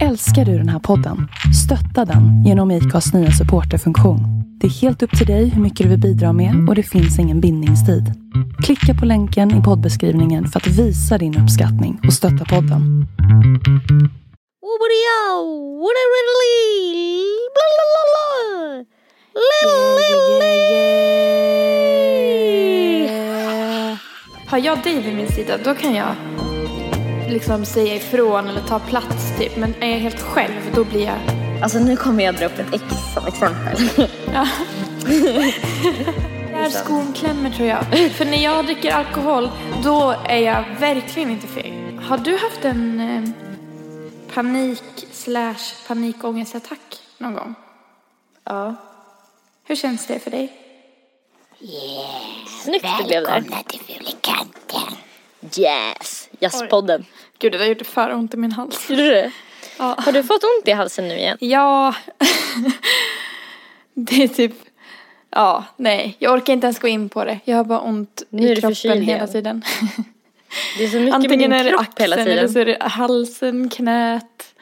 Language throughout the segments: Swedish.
Älskar du den här podden? Stötta den genom IKAs nya supporterfunktion. Det är helt upp till dig hur mycket du vill bidra med och det finns ingen bindningstid. Klicka på länken i poddbeskrivningen för att visa din uppskattning och stötta podden. Har jag dig vid min sida då kan jag liksom säga ifrån eller ta plats typ. Men är jag helt själv då blir jag... Alltså nu kommer jag dra upp ett ex som exempel. Ja. Där skon klämmer tror jag. För när jag dricker alkohol då är jag verkligen inte feg. Har du haft en eh, panik slash panikångestattack någon gång? Ja. Hur känns det för dig? Snyggt det blev där. Välkomna till Fulikanten. Yes! Jazzpodden. Gud det där gjorde för ont i min hals. Gjorde det? Ja. Har du fått ont i halsen nu igen? Ja. det är typ... Ja, nej. Jag orkar inte ens gå in på det. Jag har bara ont Nu är i kroppen förkyld hela tiden. Det är så mycket Antingen med är det kropp hela axeln eller tiden. så är det halsen, knät.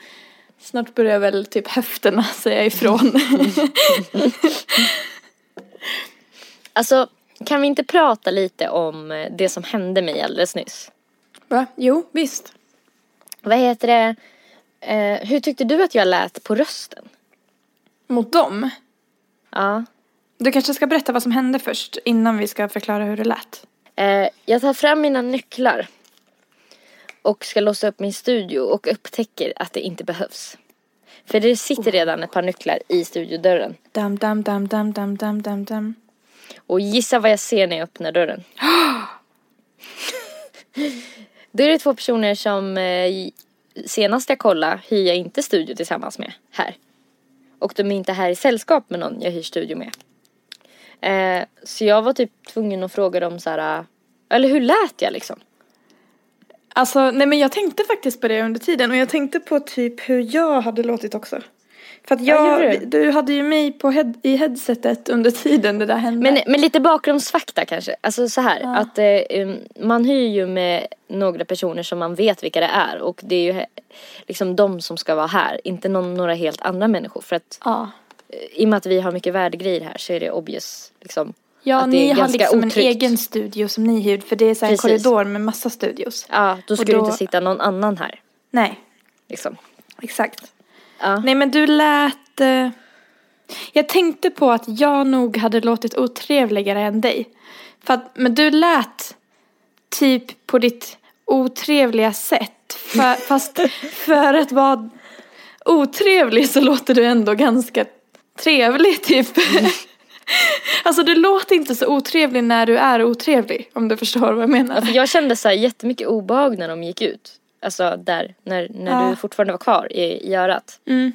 Snart börjar väl typ höfterna säga ifrån. Alltså, kan vi inte prata lite om eh, det som hände mig alldeles nyss? Va? Jo, visst. Vad heter det? Eh, hur tyckte du att jag lät på rösten? Mot dem. Ja. Du kanske ska berätta vad som hände först innan vi ska förklara hur det lät. Eh, jag tar fram mina nycklar och ska låsa upp min studio och upptäcker att det inte behövs. För det sitter redan ett par nycklar i studiodörren. Dam, dam, dam, dam, dam, dam, dam, dam. Och gissa vad jag ser när jag öppnar dörren. Då är det två personer som eh, senast jag kollade hyr jag inte studio tillsammans med här. Och de är inte här i sällskap med någon jag hyr studio med. Eh, så jag var typ tvungen att fråga dem så här, eh, eller hur lät jag liksom? Alltså, nej men jag tänkte faktiskt på det under tiden och jag tänkte på typ hur jag hade låtit också. För att Ja, jag, du? du hade ju mig på head, i headsetet under tiden det där hände. Men, men lite bakgrundsfakta kanske. Alltså så här Ja. att eh, um, man hyr ju med några personer som man vet vilka det är och det är ju liksom de som ska vara här, inte någon, några helt andra människor för att ja. eh, i och med att vi har mycket värdegrejer här så är det obvious liksom. Ja, ni har liksom en otryggt. egen studio som ni hyrde för det är så här en korridor med massa studios. Ja, då det då- inte sitta någon annan här Nej, liksom. exakt. Ja. Nej men du lät... Eh, jag tänkte på att jag nog hade låtit otrevligare än dig. För att, men du lät typ på ditt otrevliga sätt. För, fast för att vara otrevlig så låter du ändå ganska trevlig typ. alltså du låter inte så otrevlig när du är otrevlig. Om du förstår vad jag menar. För jag kände så här jättemycket obehag när de gick ut. Alltså där, när, när Ja. du fortfarande var kvar i, i örat. Mm.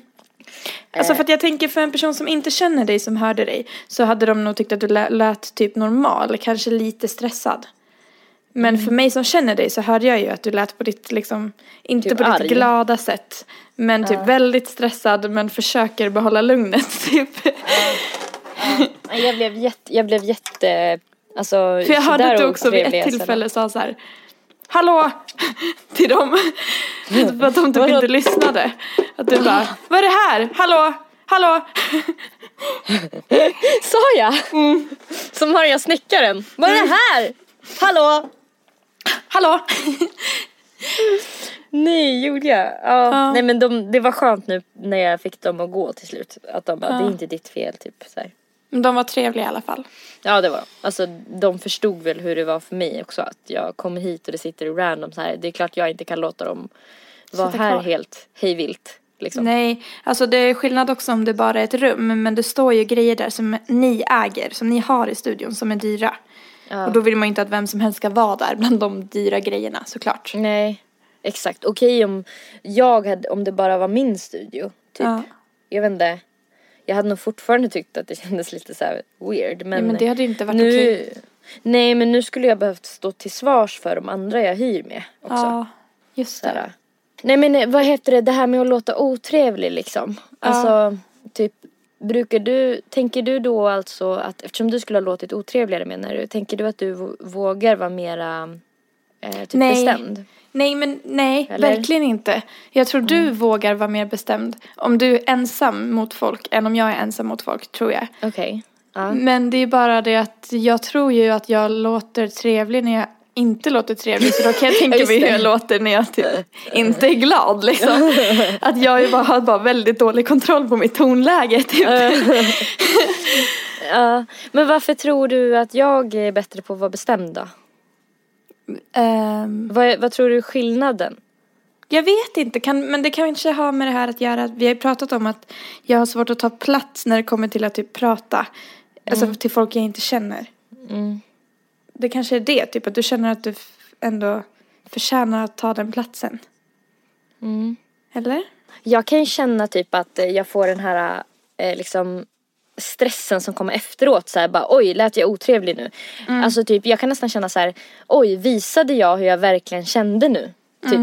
Alltså för att jag tänker för en person som inte känner dig som hörde dig så hade de nog tyckt att du lä- lät typ normal, kanske lite stressad. Men Mm. för mig som känner dig så hörde jag ju att du lät på ditt liksom, inte Typ på arg. ditt glada sätt. Men typ väldigt stressad men försöker behålla lugnet typ. Ja, Jag blev jätte, jag blev jätte, alltså För jag hörde att du också vid ett tillfälle sa så här. Hallå! Till dem. För att de typ inte lyssnade. Att du bara, vad är det här? Hallå! Hallå! Sa jag? Som Maria snickaren. Vad är det här? Hallå? Hallå! Nej, jag? Ja. Ja. Nej men de, det var skönt nu när jag fick dem att gå till slut. Att de bara, Ja. det är inte ditt fel typ så här. Men de var trevliga i alla fall. Ja det var de. Alltså de förstod väl hur det var för mig också. Att jag kommer hit och det sitter random så här. Det är klart jag inte kan låta dem vara här kvar. helt hejvilt. Liksom. Nej, alltså det är skillnad också om det bara är ett rum. Men det står ju grejer där som ni äger, som ni har i studion, som är dyra. Ja. Och då vill man ju inte att vem som helst ska vara där bland de dyra grejerna såklart. Nej, exakt. Okej om jag hade, om det bara var min studio. Typ. Ja. Jag vet inte. Jag hade nog fortfarande tyckt att det kändes lite så weird. Men, ja, men det hade inte varit nu, okej. Nej men nu skulle jag behövt stå till svars för de andra jag hyr med också. Ja, just det. här. Nej men eh, vad heter det, det här med att låta otrevlig liksom. Alltså typ Brukar du, tänker du då alltså att eftersom du skulle ha låtit otrevligare menar du, tänker du att du vågar vara mera typ Nej. bestämd. Nej, men nej, Eller? Mm. verkligen inte. Jag tror du vågar vara mer bestämd om du är ensam mot folk än om jag är ensam mot folk, tror jag. Okej. Ja. Men det är bara det att jag tror ju att jag låter trevlig när jag inte låter trevlig. Så då kan jag tänka mig hur jag låter när jag typ inte är glad liksom. Att jag ju bara har bara väldigt dålig kontroll på mitt tonläge typ. Ja, men varför tror du att jag är bättre på att vara bestämd då? Ehm, Vad, vad tror du är skillnaden? jag vet inte, kan, men det kanske har med det här att göra. Vi har ju pratat om att jag har svårt att ta plats när det kommer till att typ prata. Alltså till folk jag inte känner. Mm. Det kanske är det, typ att du känner att du ändå förtjänar att ta den platsen. Mm. Eller? Jag kan ju känna typ att jag får den här eh, liksom stressen som kommer efteråt så här bara oj lät jag otrevlig nu. Alltså typ jag kan nästan känna så här oj visade jag hur jag verkligen kände nu? Typ.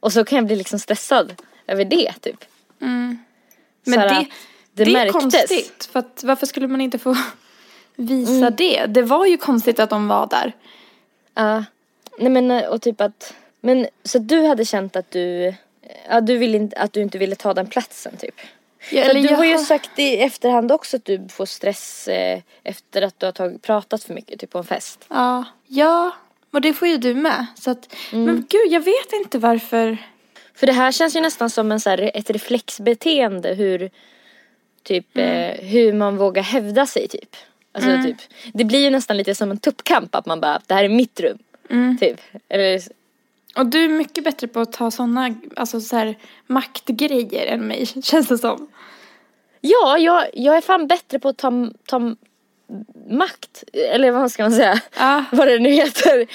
Och så kan jag bli liksom stressad över det typ. Men Så här, det, det, det är märktes. konstigt. För att, varför skulle man inte få visa det? Det var ju konstigt att de var där. Ja. Nej men eh, och typ att men så du hade känt att du Ja, du ville inte, att du inte ville ta den platsen typ. Ja, du har ju sagt i efterhand också att du får stress eh, efter att du har tagit, pratat för mycket typ på en fest. Ja, ja, och det får ju du med. Så att, Mm. Men gud, jag vet inte varför. För det här känns ju nästan som en så här, ett reflexbeteende hur typ Mm. eh, hur man vågar hävda sig typ. Alltså typ det blir ju nästan lite som en tuppkamp att man bara det här är mitt rum. Mm. Typ. Eller Och du är mycket bättre på att ta sådana alltså så här, maktgrejer än mig, känns det som. ja, jag, jag är fan bättre på att ta, ta makt. Eller vad ska man säga? Ja. Vad det nu heter.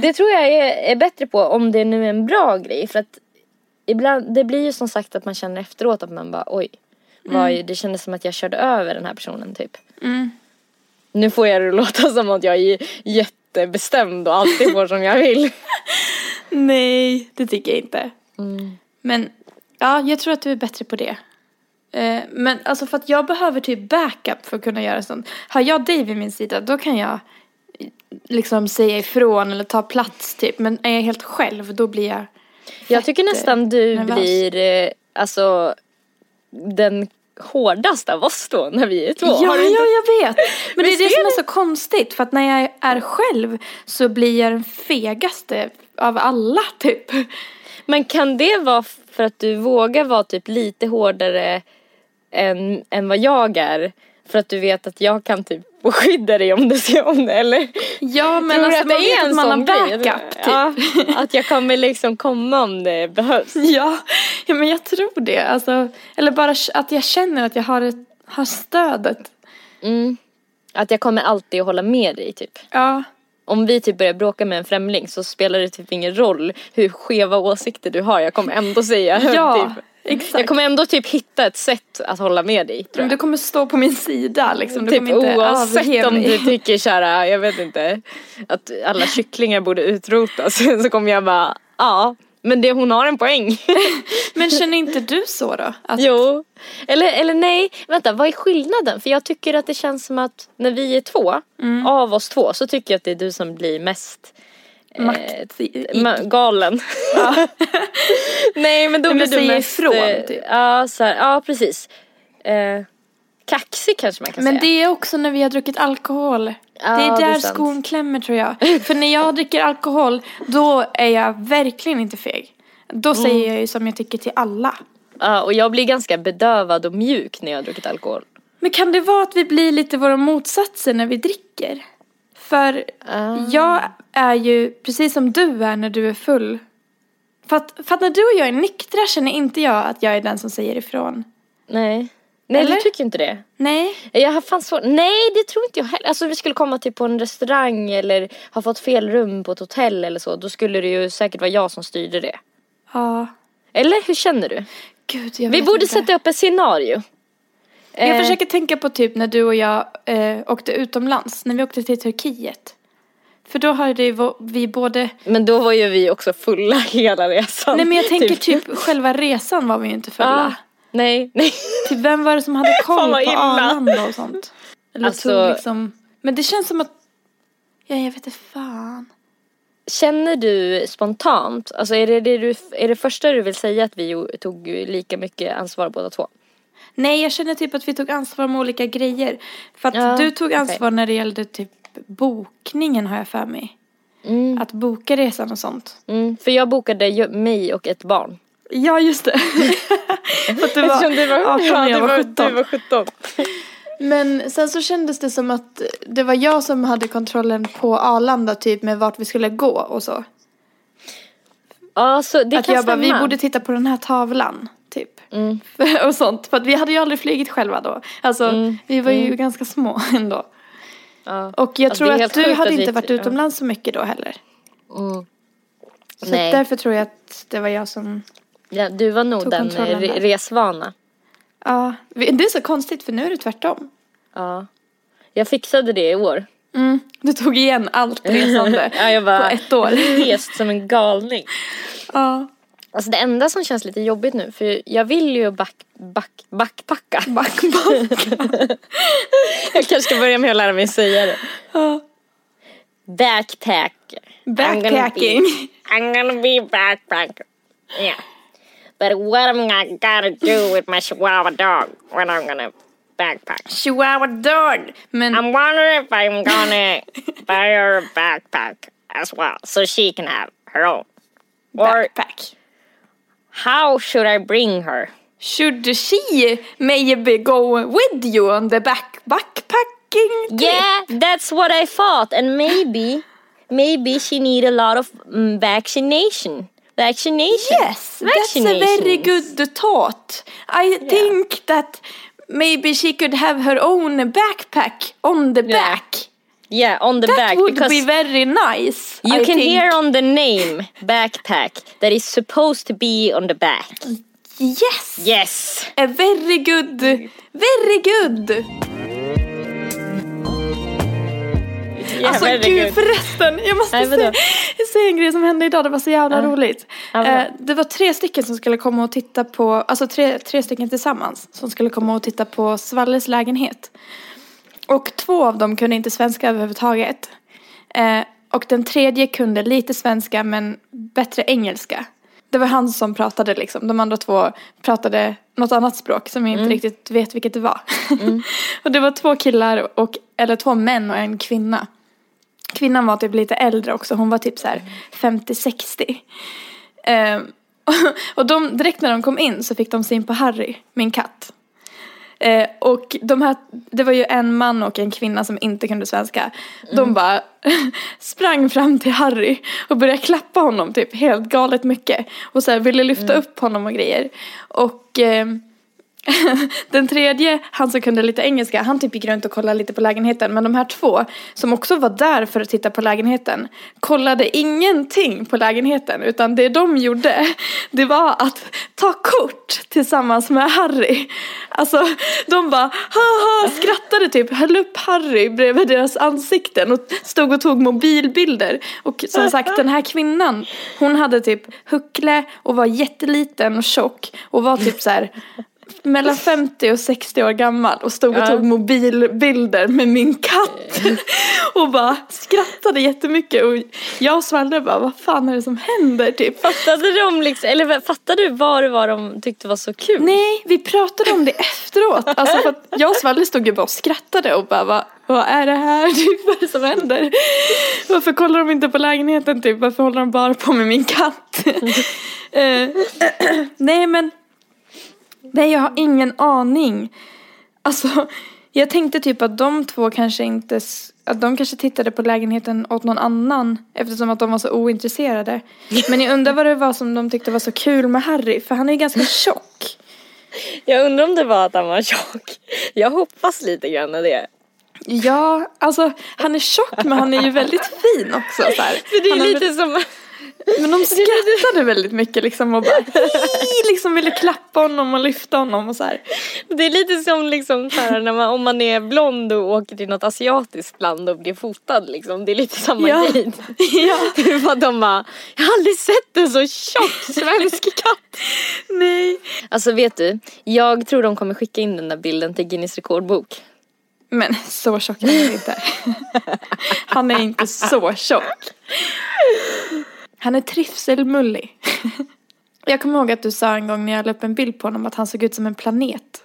Det tror jag är, är bättre på om det nu är en bra grej. För att ibland, det blir ju som sagt att man känner efteråt att man bara oj. Vad, Det kändes som att jag körde över den här personen typ. Mm. Nu får jag det låta som att jag är jättebestämd och alltid får som jag vill. Nej, det tycker jag inte. Mm. Men ja, jag tror att du är bättre på det. Eh, men alltså för att jag behöver typ backup för att kunna göra sånt. Har jag dig vid min sida då kan jag liksom säga ifrån eller ta plats typ. Men är jag helt själv då blir jag Jag tycker nästan du nervös. blir eh, alltså den hårdaste av oss då när vi är två. Ja, ja, jag vet. Men det är det som är så konstigt. För att när jag är själv så blir jag den fegaste av alla typ. Men kan det vara för att du vågar vara typ lite hårdare än, än vad jag är? För att du vet att jag kan typ skydda dig om du ser om det eller? Ja, men Tror alltså att man det är en man sån backup typ. Ja, att jag kommer liksom komma om det behövs. Ja, ja, men jag tror det. Alltså, eller bara att jag känner att jag har, ett, har stödet. Mm. Att jag kommer alltid att hålla med dig typ. Ja. Om vi typ börjar bråka med en främling så spelar det typ ingen roll hur skeva åsikter du har. Jag kommer ändå säga Ja, typ. exakt. Jag kommer ändå typ hitta ett sätt att hålla med dig tror Men jag. du kommer stå på min sida liksom. Du Typ kommer inte oavsett om du tycker kära, jag vet inte, att alla kycklingar borde utrotas så kommer jag bara, ja, men det, hon har en poäng. Men känner inte du så då? Att, jo. Eller, eller nej, vänta, vad är skillnaden? För jag tycker att det känns som att när vi är två, Mm. av oss två, så tycker jag att det är du som blir mest Makt i, i, Ma- galen. Nej men då Nej, blir men du mest... ifrån, eh, typ. Ja, så här, ja precis. Eh, kaxig kanske man kan Men säga. det är också när vi har druckit alkohol. Ja, det är det är där sant. skon klämmer tror jag. För när jag dricker alkohol, då är jag verkligen inte feg. Då Mm. säger jag ju som jag tycker till alla. Ja, och jag blir ganska bedövad och mjuk när jag har druckit alkohol. Men kan det vara att vi blir lite våra motsatser när vi dricker? För Ah. jag är ju precis som du är när du är full. För att, för att när du och jag är nyktra känner inte jag att jag är den som säger ifrån. Nej. Nej Eller? du tycker inte det? Nej. Jag har fan svårt. Nej det tror inte jag heller. Alltså vi skulle komma till på en restaurang eller ha fått fel rum på ett hotell eller så. Då skulle det ju säkert vara jag som styrde det. Ja. Eller hur känner du? Gud, jag Vi vet borde inte. sätta upp ett scenario. Jag Eh, försöker tänka på typ när du och jag eh, åkte utomlands. När vi åkte till Turkiet. För då hade vi både... Men då var ju vi också fulla hela resan. Nej men jag tänker typ själva resan var vi ju inte fulla. Nej, nej. Typ vem var det som hade koll på illa. Arlanda och sånt? Eller Alltså- tog liksom... Men det känns som att... Ja, jag vet inte fan. Känner du spontant, alltså är det, det du, är det första du vill säga att vi tog lika mycket ansvar båda två? Nej, jag känner typ att vi tog ansvar med olika grejer. För att Ja, du tog ansvar när det gällde typ bokningen har jag för mig. Mm. Att boka resan och sånt. Mm, för jag bokade mig och ett barn. Ja, just det. för att du var, du var, 18 och jag var 17. Du var 17. Men sen så kändes det som att det var jag som hade kontrollen på Arlanda typ med vart vi skulle gå och så. Ja, så det att kan jag bara, stämma. vi borde titta på den här tavlan. Typ. Mm. och sånt. För att vi hade ju aldrig flugit själva då. Alltså Mm. vi var ju ganska små ändå. Ja. Och jag Alltså, tror att du hade att inte vi- varit ja. utomlands så mycket då heller. Mm. Så Nej. därför tror jag att det var jag som, Ja, du var nog den re- där. resvana. ja. Det är så konstigt för nu är det tvärtom. Ja. Jag fixade det i år. Mm. Du tog igen allt resande Ja, jag bara på ett år. rest som en galning. Ja. Alltså det enda som känns lite jobbigt nu, för jag vill ju back, back, backpacka. jag kanske ska börja med att lära mig säga det. Ja. Backpack. Backpacking. I'm gonna be backpacker. Yeah. But what am I gonna do with my chihuahua dog when I'm gonna backpack? Chihuahua dog. Men I'm wondering if I'm gonna buy her a backpack as well, so she can have her own. Or backpack. how should I bring her? Should she maybe go with you on the back backpacking trip? Yeah, that's what I thought, and maybe, maybe she need a lot of mm, vaccination. Vaccination. Yes, that's a very good thought. I think that maybe she could have her own backpack on the Yeah. back. Yeah, on the That back would because be very nice. you I can think. hear on the name backpack that is supposed to be on the back. Yes, Yes. a very good, very good. Yeah, alltså very gud förresten, jag måste Nej, säga, säga en grej som hände idag, det var så jävla roligt. Ja? Eh, det var tre stycken som skulle komma och titta på, alltså tre, tre stycken tillsammans som skulle komma och titta på Svalles lägenhet. Och två av dem kunde inte svenska överhuvudtaget. Eh, och den tredje kunde lite svenska men bättre engelska. Det var han som pratade liksom. De andra två pratade något annat språk som jag inte riktigt vet vilket det var. och det var två killar och, eller två män och en kvinna. Kvinnan var typ lite äldre också. Hon var typ så här 50-60. Eh, och de, direkt när de kom in så fick de syn på Harry, min katt. Eh, och de här, det var ju en man och en kvinna som inte kunde svenska. De bara sprang fram till Harry och började klappa honom typ helt galet mycket. Och så här ville lyfta upp honom och grejer. Och eh, den tredje, han som kunde lite engelska, han typ gick runt och kollade lite på lägenheten. Men de här två, som också var där för att titta på lägenheten, kollade ingenting på lägenheten. Utan det de gjorde, det var att ta kort tillsammans med Harry. Alltså, de bara haha, skrattade typ, höll upp Harry bredvid deras ansikten och stod och tog mobilbilder. Och som sagt, den här kvinnan, hon hade typ huckle och var jätteliten och tjock och var typ så här mellan 50 och 60 år gammal och stod och Ja. tog mobilbilder med min katt. och bara skrattade jättemycket och jag och Svalle bara, vad fan är det som händer typ? Fattade de liksom, eller fattade du vad det var de tyckte var så kul? Nej, vi pratade om det efteråt. Alltså för att jag och Svalle stod ju bara och skrattade och bara, vad, vad är det här? Typ, vad är det som händer? Varför kollar de inte på lägenheten typ? Varför håller de bara på med min katt? Eh, nej men, nej jag har ingen aning. Alltså, jag tänkte typ att de två kanske inte, att de kanske tittade på lägenheten åt någon annan eftersom att de var så ointresserade. Men jag undrar vad det var som de tyckte var så kul med Harry, för han är ju ganska tjock. Jag undrar om det var att han var tjock. Jag hoppas lite grann det. Ja, alltså han är tjock men han är ju väldigt fin också så här. För det Han är har lite som, Men de skrattade väldigt mycket liksom och bara liksom ville klappa honom och lyfta honom och så här. det är lite som liksom så här, när man, om man är blond och åker till något asiatiskt land och blir fotad liksom. Det är lite samma Ja. grej. Ja, För att de bara, jag har aldrig sett en så tjock svensk katt. nej. Alltså vet du, jag tror de kommer skicka in den där bilden till Guinness rekordbok. Men så tjock är han inte. Han är inte så tjock. Han är trivselmullig. Jag kommer ihåg att du sa en gång när jag la upp en bild på honom att han såg ut som en planet.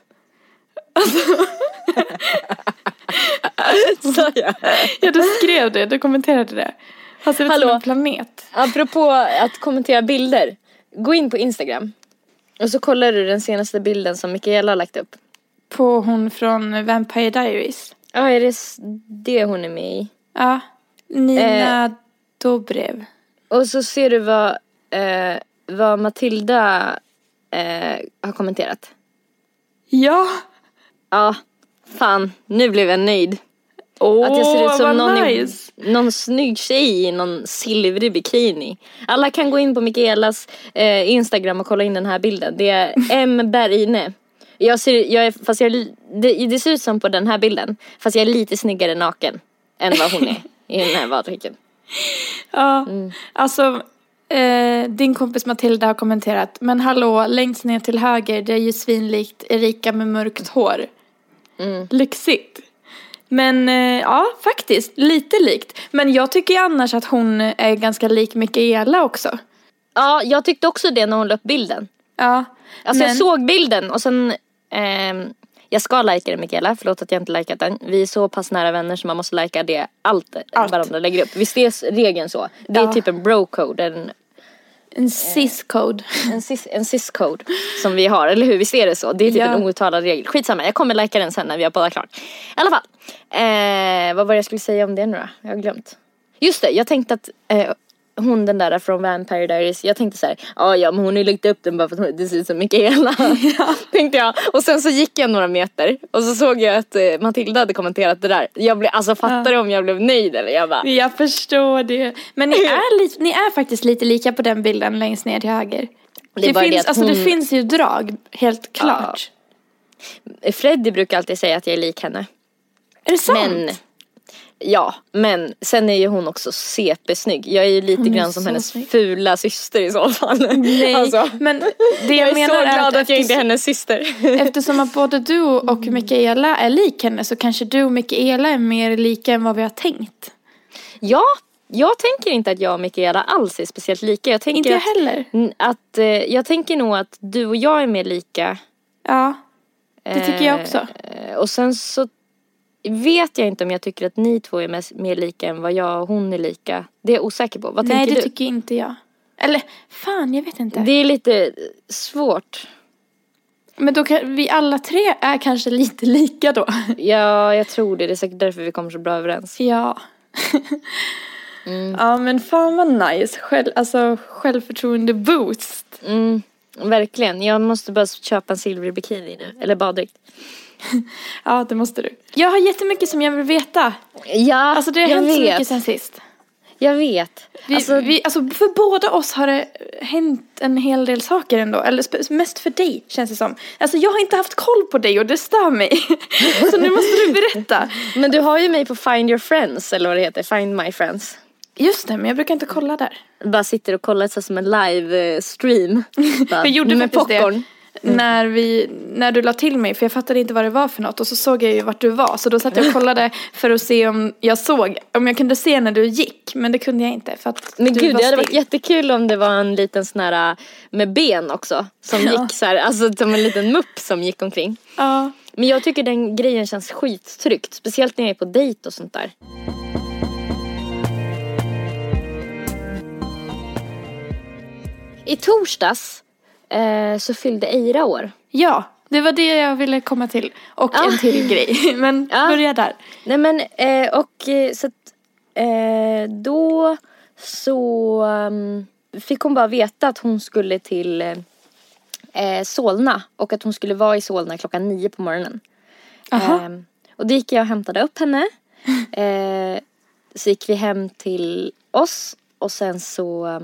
Sa jag? Ja, du skrev det, du kommenterade det. Han ser ut som Hallå? en planet. Apropå att kommentera bilder. Gå in på Instagram. Och så kollar du den senaste bilden som Mikaela har lagt upp. På hon från Vampire Diaries. Ja, är det det hon är med i? Ja. Nina Dobrev. Och så ser du vad, eh, vad Matilda eh, har kommenterat. Ja. Ja, fan, nu blev jag nöjd. Åh, Att jag ser ut som vad någon, nice. i, någon snygg tjej i någon silvrig bikini. Alla kan gå in på Mikaelas eh, Instagram och kolla in den här bilden. Det är M Bergine. Jag ser, jag är, fast jag, det, det ser ut som på den här bilden. Fast jag är lite snyggare naken än vad hon är i den här badrocken. Ja, Mm. alltså eh, din kompis Matilda har kommenterat. Men hallå, längst ner till höger, det är ju svinlikt Erika med mörkt hår. Mm. Lyxigt. Men eh, ja, faktiskt, lite likt. Men jag tycker annars att hon är ganska lik Mikaela också. Ja, jag tyckte också det när hon la upp bilden. Ja. Alltså men, jag såg bilden och sen ehm, jag ska lajka den Mikaela, förlåt att jag inte likat den. Vi är så pass nära vänner så man måste lajka det allt, Allt. varandra lägger upp. Visst är regeln så? Det är Ja. typ en bro-code, en, En cis-code. en, cis, en cis-code som vi har, eller hur? Visst är det så? Det är typ Ja. en outtalad regel. Skitsamma, jag kommer lajka den sen när vi har poddat klart. I alla fall, eh, vad var det jag skulle säga om det nu då? Jag har glömt. Just det, jag tänkte att eh, hon den där från Vampire Diaries, jag tänkte så här, "Ja, ja men hon har ju lagt upp den bara för att hon- det ser ut som Mikaela. tänkte jag. Och sen så gick jag några meter och så såg jag att eh, Matilda hade kommenterat det där. Jag blev, alltså fattar du om jag blev nöjd eller? Jag bara, Jag förstår det. Men ni är, lite, ni är faktiskt lite lika på den bilden längst ner till höger. Det Det, det finns, alltså, det hon- finns ju drag, helt klart. Freddy brukar alltid säga att jag är lik henne. Är det sant? Men, ja, men sen är ju hon också CP-snygg. Jag är ju lite Hon grann som så hennes snygg. fula syster i så fall. Nej, Alltså, men det jag, jag är menar så är glad att, att jag inte är hennes syster. eftersom att både du och Mikaela är lik henne så kanske du och Mikaela är mer lika än vad vi har tänkt. ja, jag tänker inte att jag och Mikaela alls är speciellt lika. Jag tänker Inte jag att, heller. att eh, jag tänker nog att du och jag är mer lika. Ja, det tycker jag också. Eh, och sen så vet jag inte om jag tycker att ni två är mest, mer lika än vad jag och hon är lika. Det är jag osäker på. Vad Nej, tänker det du? tycker inte jag. Eller fan, jag vet inte. Det är lite svårt. Men då kan vi alla tre är kanske lite lika då. Ja, jag tror det. Det är säkert därför vi kommer så bra överens. Ja. Ja men fan vad nice. Själv, alltså självförtroende boost. Mm, verkligen. Jag måste bara köpa en silvrig bikini nu. Eller baddräkt. Ja det måste du. Jag har jättemycket som jag vill veta. Ja, Alltså det har jag hänt så vet. mycket sen sist. Jag vet. Vi, alltså, vi, alltså för båda oss har det hänt en hel del saker ändå. Eller mest för dig känns det som. Alltså jag har inte haft koll på dig och det stör mig. så nu måste du berätta. Men du har ju mig på Find your friends, eller vad det heter. Find my friends. Just det, men jag brukar inte kolla där. Bara sitter och kollar så som en live eh, Jag gjorde med faktiskt popcorn. Det när, vi, när du la till mig för jag fattade inte vad det var för något och så såg jag ju vart du var så då satt jag och kollade för att se om jag såg, om jag kunde se när du gick men det kunde jag inte för att Men du gud, var det hade varit jättekul om det var en liten sån här äh, med ben också. Som Ja. gick så här, alltså som en liten mupp som gick omkring. Ja. Men jag tycker den grejen känns skittryggt. Speciellt när jag är på dejt och sånt där. I torsdags eh, så fyllde Eira år. ja, det var det jag ville komma till och Ja. en till grej men Ja. börja där. Nej men eh, och eh, så att eh, då så um, fick hon bara veta att hon skulle till eh, Solna och att hon skulle vara i Solna klockan nio på morgonen. Aha. Ehm, och då gick jag och hämtade upp henne. Eh, så gick vi hem till oss och sen så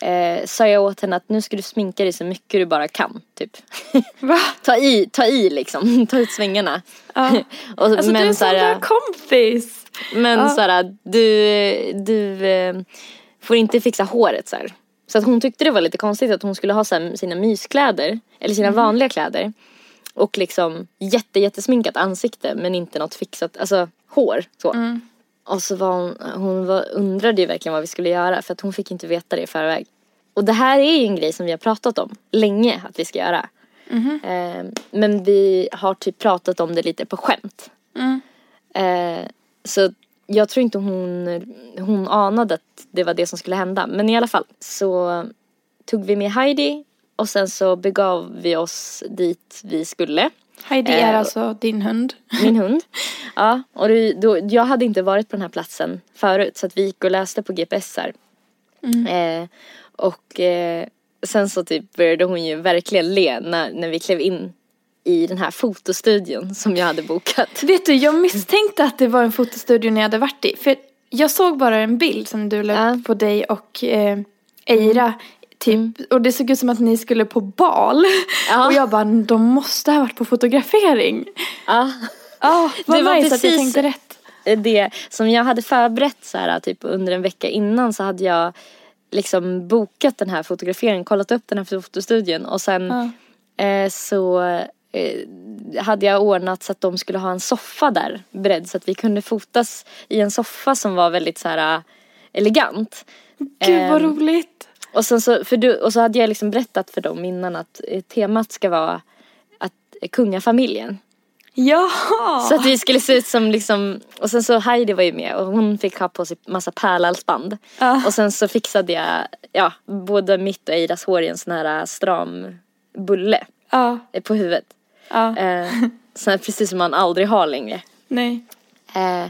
eh, sa jag åt henne att nu ska du sminka dig så mycket du bara kan. Typ. Ta i, ta i liksom, ta ut svängarna. Ja. och, Alltså du är så här, bra kompis. men Ja. såhär, du, du eh, får inte fixa håret så här. Så att hon tyckte det var lite konstigt att hon skulle ha så här, sina myskläder, eller sina vanliga kläder. Och liksom jätte, jättesminkat ansikte men inte något fixat, alltså hår så. Mm. Och så var hon, hon var, undrade ju verkligen vad vi skulle göra för att hon fick inte veta det i förväg. Och det här är ju en grej som vi har pratat om länge att vi ska göra. Mhm. Eh, men vi har typ pratat om det lite på skämt. Mm. Eh, så jag tror inte hon, hon anade att det var det som skulle hända. Men i alla fall så tog vi med Heidi och sen så begav vi oss dit vi skulle. Heidi är Eh, alltså din hund. Min hund. Ja, och det, då, jag hade inte varit på den här platsen förut så att vi gick och läste på GPSar. Eh, och eh, sen så typ började hon ju verkligen le när, när vi klev in i den här fotostudion som jag hade bokat. Vet du, jag misstänkte att det var en fotostudio när jag hade varit i. För jag såg bara en bild som du la Ja. upp på dig och eh, Eira. Typ, och det såg ut som att ni skulle på bal. Ja. Och jag bara, de måste ha varit på fotografering. Ja, Ja, vad Det var nice att jag precis- tänkte rätt. det som jag hade förberett så här typ under en vecka innan så hade jag liksom bokat den här fotograferingen, kollat upp den här fotostudion och sen Ja. eh, så eh, hade jag ordnat så att de skulle ha en soffa där beredd så att vi kunde fotas i en soffa som var väldigt så här eh, elegant. Gud vad Ehm, roligt. Och, sen så, för du, och så hade jag liksom berättat för dem innan att eh, temat ska vara att eh, kungafamiljen. Jaha. Så att vi skulle se ut som liksom, och sen så Heidi var ju med och hon fick ha på sig massa pärlhalsband. Ja. Och sen så fixade jag, ja, både mitt och Eidas hår i en sån här stram bulle Ja, eh, på huvudet. ja. Eh, så här, precis som man aldrig har längre. Nej. Eh,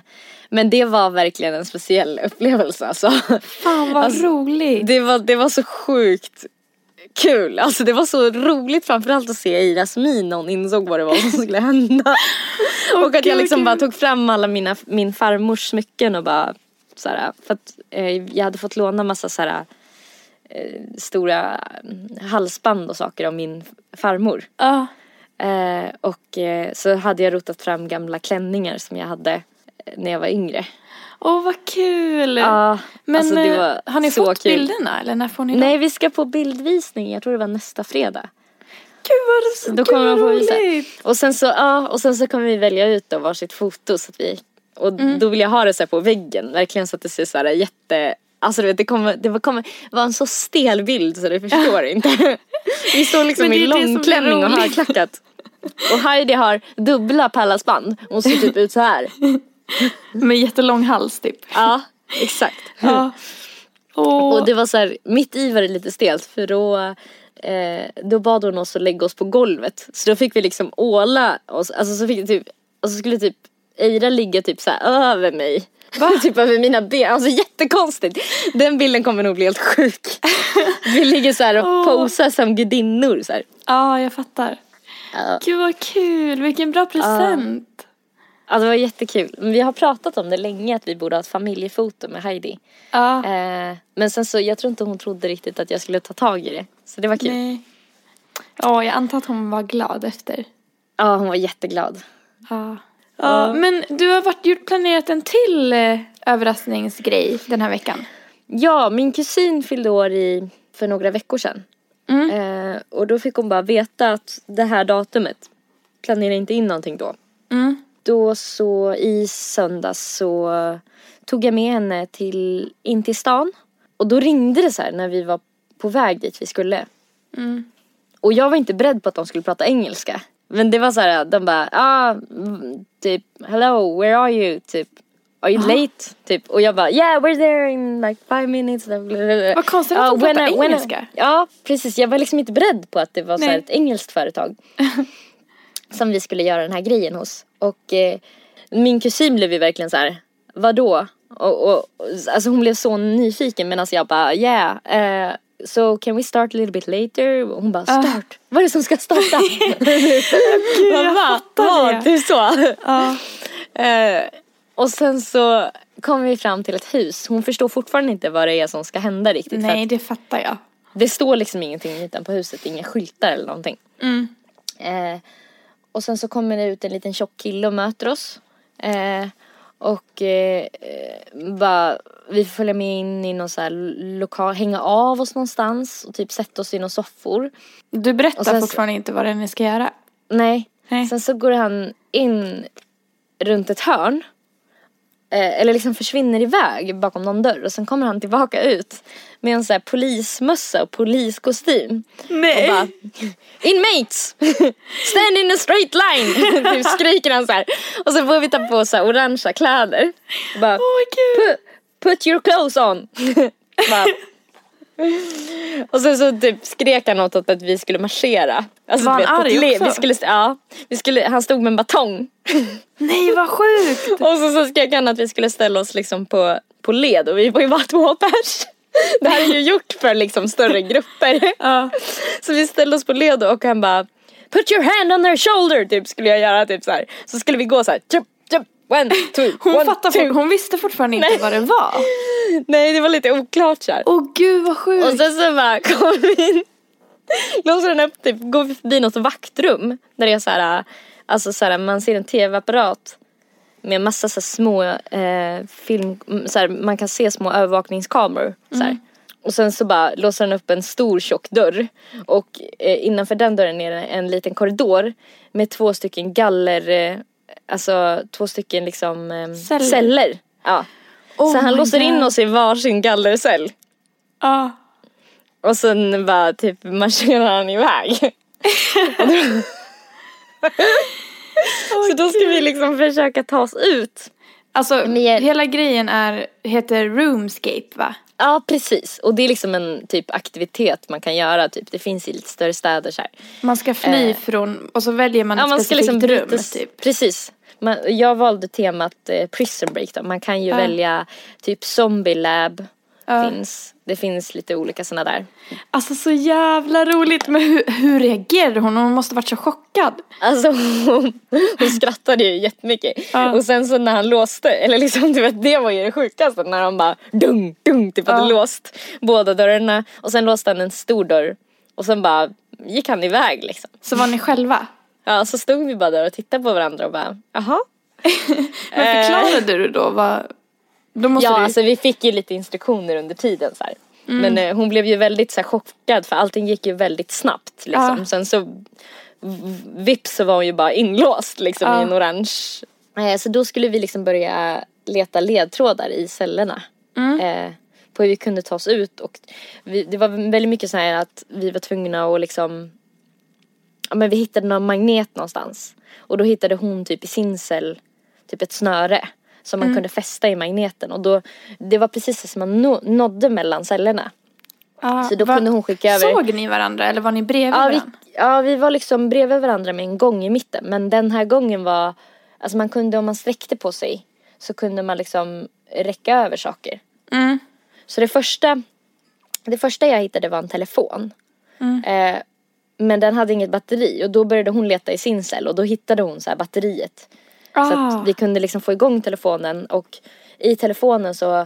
men det var verkligen en speciell upplevelse alltså. Fan vad Alltså, roligt. Det var, det var så sjukt kul. Alltså det var så roligt framförallt att se Eiras min när hon insåg vad det var som skulle hända. och att jag liksom bara tog fram alla mina, min farmors smycken och bara såhär, för att eh, jag hade fått låna massa såhär eh, stora mm, halsband och saker av min farmor. Ja. Eh, och eh, så hade jag rotat fram gamla klänningar som jag hade när jag var yngre. Åh vad kul. Ja, Men alltså det eh, var har ni så fått kul. bilderna eller när får ni Nej, dem? vi ska på bildvisning. Jag tror det var nästa fredag. Gud vad, Så gud, då kommer vad de få visa. roligt. Och sen så, ja, och sen så kommer vi välja ut då varsitt foto så att vi, och Mm. då vill jag ha det så på väggen, verkligen så att det ser så här jätte, alltså du vet det kommer, det kommer vara en så stel bild så du förstår inte. Vi står liksom i långklänning och roligt. högklackat. Och Heidi har dubbla pärlhalsband, hon ser typ ut så här. Med jättelång hals typ. Ja, exakt. Ja. Åh. Och det var så här, mitt i var det lite stelt för då eh, då bad hon oss att lägga oss på golvet. Så då fick vi liksom åla oss, alltså så fick det typ, och så skulle typ Eira ligga typ så här över mig. typ över mina ben, alltså jättekonstigt. Den bilden kommer nog bli helt sjuk. Vi ligger så här och Åh. posar som gudinnor så. Ja, jag fattar. Ja. Gud vad kul, vilken bra present. Ja det var jättekul. Men vi har pratat om det länge att vi borde ha ett familjefoto med Heidi. Ja. Eh, men sen så, jag tror inte hon trodde riktigt att jag skulle ta tag i det. Så det var kul. Nej. Ja, jag antar att hon var glad efter. Ja hon var jätteglad. Ja. Ja, men du har varit, gjort, planerat en till eh, överraskningsgrej den här veckan. Ja, min kusin fyllde år i, för några veckor sedan. Mm. Eh, och då fick hon bara veta att det här datumet, planera inte in någonting då. Mm. Då så i söndags så tog jag med henne till, in till stan. Och då ringde det så när vi var på väg dit vi skulle. Mm. Och jag var inte beredd på att de skulle prata engelska. Men det var så här, de bara, ah, typ, hello, where are you? Typ, are you late? Typ, och jag bara, yeah, we're there in like five minutes. Vad konstigt att Ja, de pratar I- engelska. Ja, precis. Jag var liksom inte beredd på att det var så här Nej. ett engelskt företag. som vi skulle göra den här grejen hos. Och eh, min kusin blev ju verkligen så här, vadå? Och, och, alltså hon blev så nyfiken medan jag bara, yeah. Eh, so can we start a little bit later? Och hon bara, start. Vad är det som ska starta? Man jag bara, "Vad?" det. Typ så. Ja. Eh, och sen så kom vi fram till ett hus. Hon förstår fortfarande inte vad det är som ska hända riktigt. Nej, det fattar jag. det står liksom ingenting utanpå huset, inga skyltar eller någonting. Mm. Eh, och sen så kommer det ut en liten tjock kille och möter oss. Eh, och eh, bara, vi får följa med in i någon så här lokal, hänga av oss någonstans och typ sätta oss i några soffor. Du berättar sen så- fortfarande inte vad det är ni ska göra. Nej. Nej. Sen så går han in runt ett hörn. Eh, eller liksom försvinner iväg bakom någon dörr och sen kommer han tillbaka ut med en sån här polismössa och poliskostym. Nej. Och bara Inmates! Stand in a straight line! typ skriker han så här. Och så får vi ta på så här orangea kläder. Och bara, Åh gud. put, put your clothes on! bara, och sen så typ skrek han åt att vi skulle marschera. Alltså, Var han ett arg också? Vi skulle, ja, vi skulle, han stod med en batong. Nej vad sjukt. Och så, så skrek han att vi skulle ställa oss liksom på, på led och vi var ju bara två pers. Det här är ju gjort för liksom större grupper. Ja. Så vi ställde oss på led och han bara Put your hand on their shoulder typ skulle jag göra typ så här. Så skulle vi gå så här. Tup, one, two, Hon, one, fattar two. hon visste fortfarande inte Nej. vad det var. Nej det var lite oklart så här. Åh gud vad sjukt. Och sen så bara kommer vi in. Låser den upp typ, går vi förbi något vaktrum. Där det är så här, alltså så här, man ser en tv-apparat. Med massa så små eh, film, så här, man kan se små övervakningskameror. Så här. Och sen så bara låser den upp en stor tjock dörr. Och eh, innanför den dörren är det en liten korridor. Med två stycken galler, eh, alltså två stycken liksom eh, Celler. celler. Ja. Oh så han låser in God. oss i varsin gallercell. Ja. Och sen bara typ marscherar han iväg. så då ska vi liksom försöka ta oss ut. Alltså Men- hela grejen är, heter Roomscape va? Ja precis och det är liksom en typ aktivitet man kan göra typ. Det finns i lite större städer så här. Man ska fly Eh. från, och så väljer man Ja ett man ska liksom specifikt rum brytas, typ. precis. Man, jag valde temat eh, prison break då. Man kan ju Ja. välja typ zombie lab. Ja. Finns. Det finns lite olika sådana där. Alltså så jävla roligt, men hur, hur reagerade hon? Hon måste varit så chockad. Alltså hon, hon skrattade ju jättemycket. Ja. Och sen så när han låste, eller liksom du vet det var ju det sjukaste när han bara dung dung typ hade låst båda dörrarna. Och sen låste han en stor dörr. Och sen bara gick han iväg liksom. Så var ni själva? Ja så stod vi bara där och tittade på varandra och bara jaha. Men förklarade du då vad... Då Ja du... alltså vi fick ju lite instruktioner under tiden så här. Men eh, hon blev ju väldigt så här, chockad för allting gick ju väldigt snabbt liksom. Ja. Sen så vips så var hon ju bara inlåst liksom Ja. i en orange. Eh, så då skulle vi liksom börja leta ledtrådar i cellerna. Eh, på hur vi kunde ta oss ut och vi, det var väldigt mycket så här att vi var tvungna att liksom ja men vi hittade någon magnet någonstans. Och då hittade hon typ i sin cell typ ett snöre som man kunde fästa i magneten och då det var precis som man nå, nådde mellan cellerna. Ja, så då vad- kunde hon skicka över- Såg ni varandra eller var ni bredvid Ja vi, varandra? ja vi var liksom bredvid varandra med en gång i mitten men den här gången var alltså man kunde om man sträckte på sig så kunde man liksom räcka över saker. Mm. Så det första, det första jag hittade var en telefon. Eh, men den hade inget batteri och då började hon leta i sin cell och då hittade hon så batteriet. Så Ah. att vi kunde liksom få igång telefonen och i telefonen så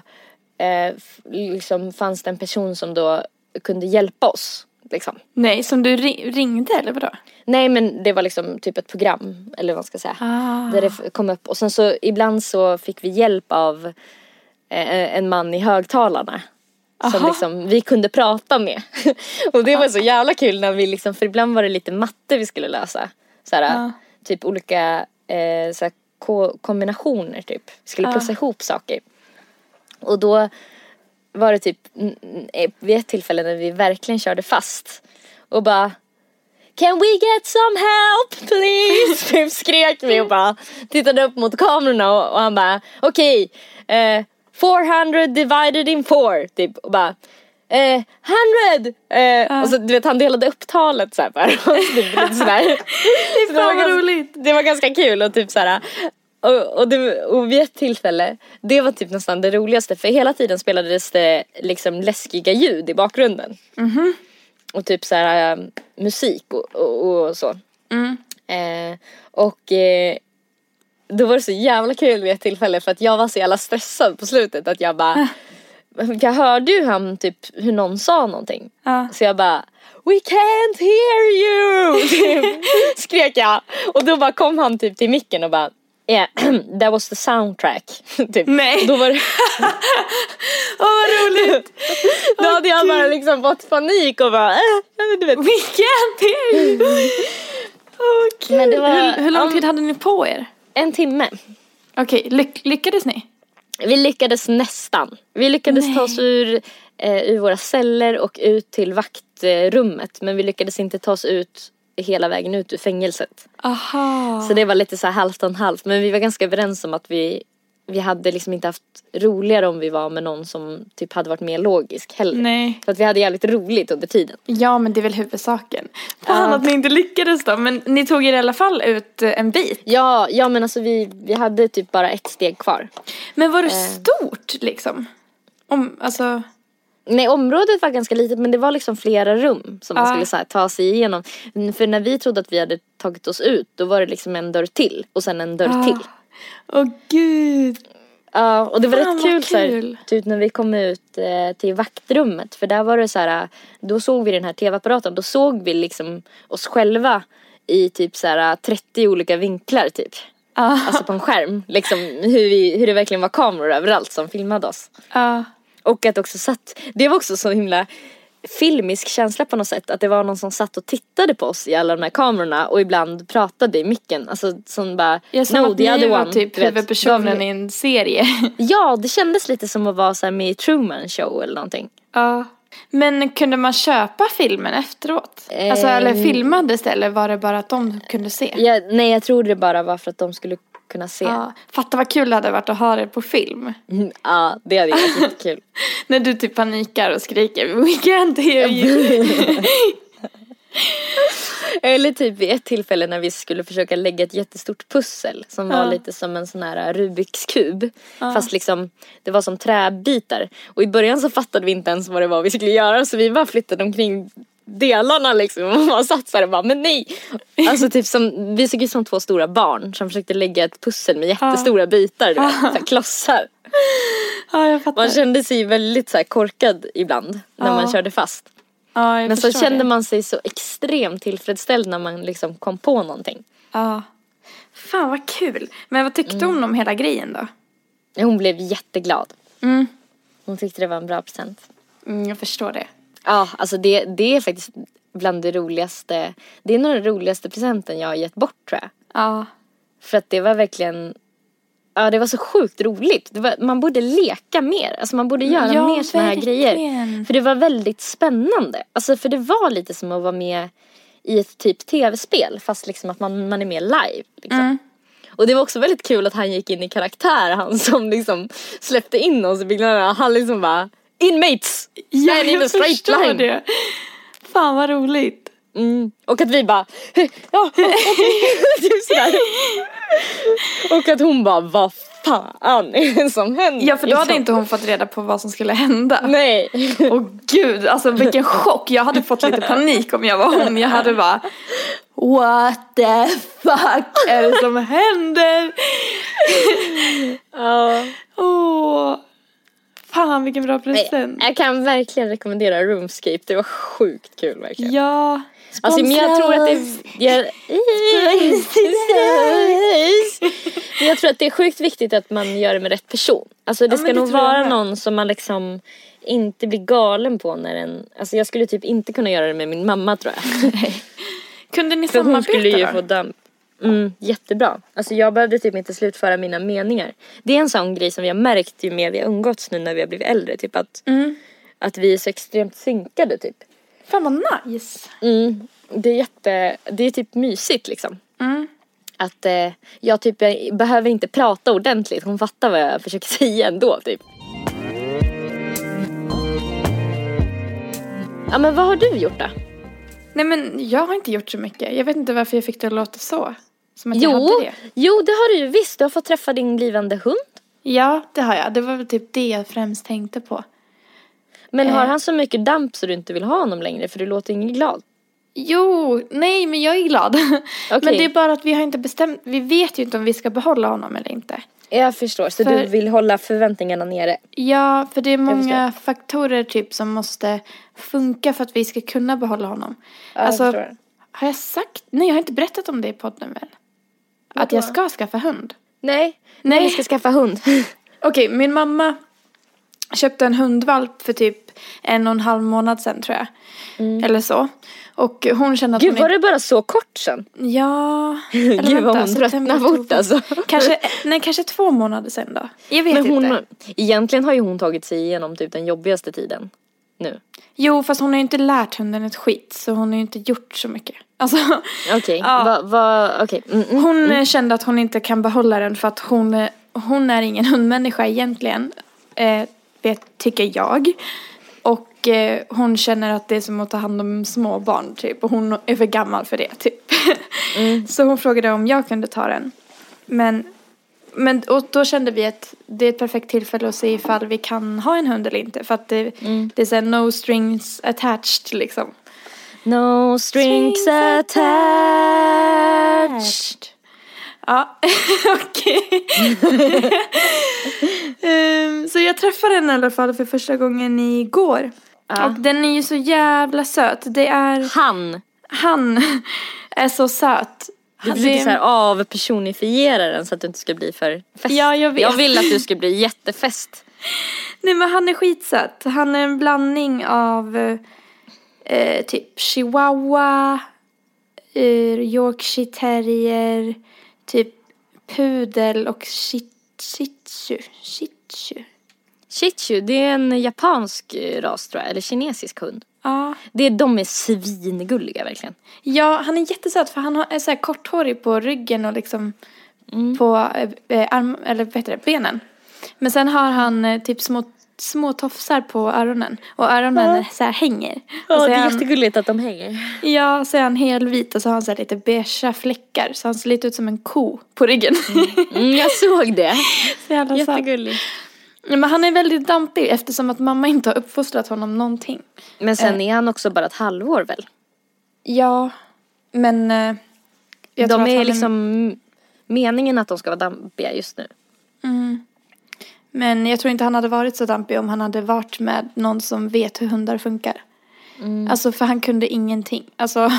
eh, liksom fanns det en person som då kunde hjälpa oss. Liksom. Nej, som du ri- ringde eller vadå? Nej men det var liksom typ ett program eller vad man ska säga. Ah. Där det kom upp och sen så ibland så fick vi hjälp av eh, en man i högtalarna. Som liksom vi kunde prata med. och det var så jävla kul när vi liksom, för ibland var det lite matte vi skulle lösa. Såhär, typ olika eh, såhär, ko- kombinationer typ. Vi skulle plussa ihop saker. Och då var det typ vid ett tillfälle när vi verkligen körde fast. Och bara Can we get some help please? Typ skrek vi och bara tittade upp mot kamerorna och, och han bara okej eh, 400 divided in 4 typ och bara eh, 100! Eh, Och så du vet han delade upp talet såhär bara. Och så typ sådär. Så det, var vad ganska, roligt. det var ganska kul och typ såhär och, och, det, och vid ett tillfälle, det var typ nästan det roligaste för hela tiden spelades det liksom läskiga ljud i bakgrunden. Och typ så här äh, musik och, och, och så. Mm. Eh, och eh, då var det så jävla kul vid ett tillfälle för att jag var så jävla stressad på slutet att jag bara Jag hörde ju han typ hur någon sa någonting. Ja. Så jag bara We can't hear you! Typ, skrek jag. Och då bara kom han typ till micken och bara Yeah, that was the soundtrack. typ. Nej. Då var det Åh vad roligt! Då hade jag bara liksom fått panik och bara äh, du vet. We can't hear you! Åh Men det var Hur, hur lång tid hade ni på er? En timme. Okej, lyck- lyckades ni? Vi lyckades nästan. Vi lyckades ta oss ur, eh, ur våra celler och ut till vaktrummet. Men vi lyckades inte ta oss ut hela vägen ut ur fängelset. Aha. Så det var lite så här halvt om halvt. Men vi var ganska överens om att vi, vi hade liksom inte haft roligare om vi var med någon som typ hade varit mer logisk heller. Nej. För att vi hade jävligt roligt under tiden. Ja, men det är väl huvudsaken. Fan Ja. att ni inte lyckades då. Men ni tog er i alla fall ut eh, en bit. Ja, ja men alltså vi, vi hade typ bara ett steg kvar. Men var det Eh. stort liksom? Om, alltså. Nej, området var ganska litet men det var liksom flera rum som man Ja. skulle här, ta sig igenom. För när vi trodde att vi hade tagit oss ut då var det liksom en dörr till och sen en dörr Ah. till. Åh gud. Ja, och det var Fan, rätt kul, så här, kul. typ när vi kom ut eh, till vaktrummet för där var det så här, då såg vi den här tv-apparaten, då såg vi liksom oss själva i typ så här 30 olika vinklar typ. Ja. Alltså på en skärm, liksom hur, vi, hur det verkligen var kameror överallt som filmade oss. Ja. Och att också satt, det var också så himla filmisk känsla på något sätt. Att det var någon som satt och tittade på oss i alla de här kamerorna och ibland pratade i micken. Alltså som bara, Ja, som no the other one. typ huvudpersonen i en serie. Ja, det kändes lite som att vara så med i Truman show eller någonting. Ja. Men kunde man köpa filmen efteråt? Eh, Alltså eller filmades det eller var det bara att de kunde se? Ja, nej, jag tror det bara var för att de skulle kunna se. Ja. Fatta vad kul det hade varit att ha det på film. Mm, Ja, det hade varit jättekul. När du typ panikar och skriker We can't hear you. Eller typ vid ett tillfälle när vi skulle försöka lägga ett jättestort pussel som var Ja. lite som en sån här Rubiks kub. Fast liksom det var som träbitar. Och i början så fattade vi inte ens vad det var vi skulle göra så vi bara flyttade omkring delarna liksom och man satt så här och bara men nej. Alltså typ som, vi såg ut som två stora barn som försökte lägga ett pussel med jättestora bitar, du vet, så här klossar. Ja, jag fattar. Man kände sig väldigt så här korkad ibland när Ja. man körde fast. jag Men så kände det. man sig så extremt tillfredsställd när man liksom kom på någonting. Ja. Fan vad kul. Men vad tyckte hon om hela grejen då? Hon blev jätteglad. Mm. Hon tyckte det var en bra present. Mm, jag förstår det. Ja, alltså det, det är faktiskt bland det roligaste. Det är nog den roligaste presenten jag har gett bort tror jag. Ja. För att det var verkligen, ja det var så sjukt roligt. Var, man borde leka mer, alltså man borde göra Ja, mer såna här grejer. För det var väldigt spännande. Alltså för det var lite som att vara med i ett typ tv-spel fast liksom att man, man är med live. Liksom. Mm. Och det var också väldigt kul att han gick in i karaktär, han som liksom släppte in oss i byggnaderna. Han liksom bara Inmates! Ja, Stand in jag straight förstår line. det. Fan vad roligt. Mm. Och att vi bara ja, ja, typ. Och att hon bara vad fan är det som händer? Ja, för då hade Liksom. inte hon fått reda på vad som skulle hända. Nej. Åh gud, alltså vilken chock. Jag hade fått lite panik om jag var hon. Jag hade bara What the fuck är det som händer? Ja. Åh. Fan vilken bra present. Jag kan verkligen rekommendera Roomscape, det var sjukt kul verkligen. Ja. Alltså men jag tror att det jag, Men jag tror att det är sjukt viktigt att man gör det med rätt person. Alltså det Ja, ska det nog vara någon som man liksom inte blir galen på när en, alltså jag skulle typ inte kunna göra det med min mamma tror jag. Kunde ni För hon samarbeta skulle ju då? få damp. Mm, jättebra. Alltså jag behövde typ inte slutföra mina meningar. Det är en sån grej som vi har märkt ju mer vi har umgåtts nu när vi har blivit äldre. Typ att, Mm. att vi är så extremt synkade typ. Fan vad nice. Mm, det är jätte, det är typ mysigt liksom. Mm. Att eh, jag typ jag behöver inte prata ordentligt. Hon fattar vad jag försöker säga ändå typ. Ja men vad har du gjort då? Nej men jag har inte gjort så mycket. Jag vet inte varför jag fick det att låta så. Som att jag Jo, hade det. jo det har du ju visst. Du har fått träffa din blivande hund. Ja, det har jag. Det var väl typ det jag främst tänkte på. Men Eh. har han så mycket damp så du inte vill ha honom längre för du låter ingen glad? Jo, nej men jag är glad. Okej. Men det är bara att vi har inte bestämt, vi vet ju inte om vi ska behålla honom eller inte. Jag förstår, så För- du vill hålla förväntningarna nere. Ja, för det är många faktorer typ som måste funka för att vi ska kunna behålla honom. Ja, jag alltså, förstår. har jag sagt? Nej, jag har inte berättat om det i podden väl? Att Vadå? jag ska skaffa hund. Nej, Nej. vi ska skaffa hund. Okej, min mamma köpte en hundvalp för typ en och en halv månad sedan tror jag. Eller så. Och hon kände att Mm. Gud hon var det bara så kort sen? Ja. eller Gud vad hon tröttnar fort alltså. Kanske, nej kanske två månader sedan då. Jag vet Men hon, inte. egentligen har ju hon tagit sig igenom typ den jobbigaste tiden nu. Jo fast hon har ju inte lärt hunden ett skit så hon har ju inte gjort så mycket. Alltså Okej, Ja. va, va, okej. Mm, mm. hon eh, kände att hon inte kan behålla den för att hon, hon är ingen hundmänniska egentligen. Eh, vet, tycker jag. Och eh, hon känner att det är som att ta hand om små barn typ. Och hon är för gammal för det typ. Så hon frågade om jag kunde ta den. Men, men och då kände vi att det är ett perfekt tillfälle att se ifall vi kan ha en hund eller inte. För att det, det är såhär no strings attached liksom. No strings Strings attached. Ja, okej. Ehm, så jag träffade den i alla fall för första gången igår. Ja. Och den är ju så jävla söt. Det är, Han. han är så söt. Du försöker så här avpersonifiera den så att du inte ska bli för fest. Ja, jag vet. Jag vill att du ska bli jättefest. Nej men han är skitsöt. Han är en blandning av eh, eh, typ chihuahua, eh, yorkshire terrier, typ pudel och shih tzu. Shih tzu. Shih Tzu, det är en japansk ras tror jag, eller kinesisk hund. Ja. Det, de är svingulliga verkligen. Ja, han är jättesöt för han har- är så här korthårig på ryggen och liksom på eh, eh, arm, eller vad heter det, benen. Men sen har han eh, typ små, små tofsar på öronen och öronen så här hänger. och så är han, jättegulligt att de hänger. Ja, så är han helvit och så har han så här lite beigea fläckar så han ser lite ut som en ko på ryggen. Mm, jag såg det. så jävla. Jättegulligt. Ja, Men han är väldigt dampig eftersom att mamma inte har uppfostrat honom någonting. Men sen är han också bara ett halvår väl? Ja, men eh, jag tror de att är han liksom meningen att de ska vara dampiga just nu. Men jag tror inte han hade varit så dampig om han hade varit med någon som vet hur hundar funkar. Alltså för han kunde ingenting. Alltså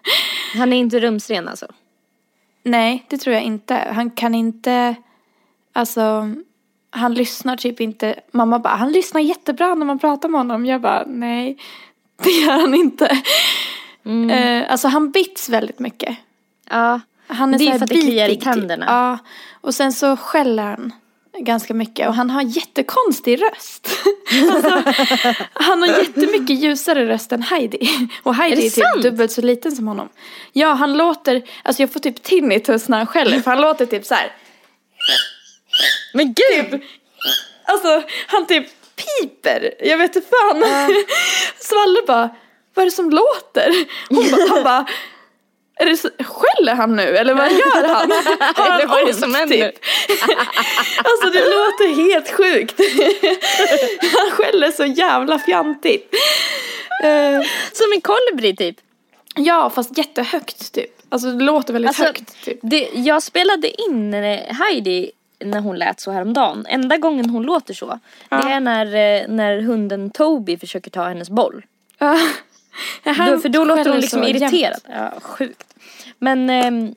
Han är inte rumsren alltså. nej, det tror jag inte. Han kan inte, alltså han lyssnar typ inte. Mamma bara, han lyssnar jättebra när man pratar med honom. Jag bara, nej, det gör han inte. Eh, alltså han bits väldigt mycket. Ja. Han är Det är för att det kliar i typ. tänderna. Ja, och sen så skäller han ganska mycket och han har jättekonstig röst. alltså, han har jättemycket ljusare röst än Heidi. Och Heidi Är är, typ sant? dubbelt så liten som honom. Ja, han låter, alltså jag får typ tinnitus när han skäller för han låter typ så här. Men gud! Alltså han typ piper. Jag vet inte fan. Svalle bara, vad är det som låter? Hon bara, han bara, är det så, skäller han nu eller vad gör han? Har han vad är det ont, som händer? typ? Alltså det låter helt sjukt. Han skäller så jävla fjantigt. Eh, Som en kolibri typ. ja fast jättehögt typ. Alltså det låter väldigt Alltså, högt typ. Det, jag spelade in eh, Heidi när hon lät så häromdagen. Enda gången hon låter så. Det är när, eh, när hunden Toby försöker ta hennes boll. Ja. Då, för då låter hon liksom jämt. irriterad. Ja, sjukt. Men, men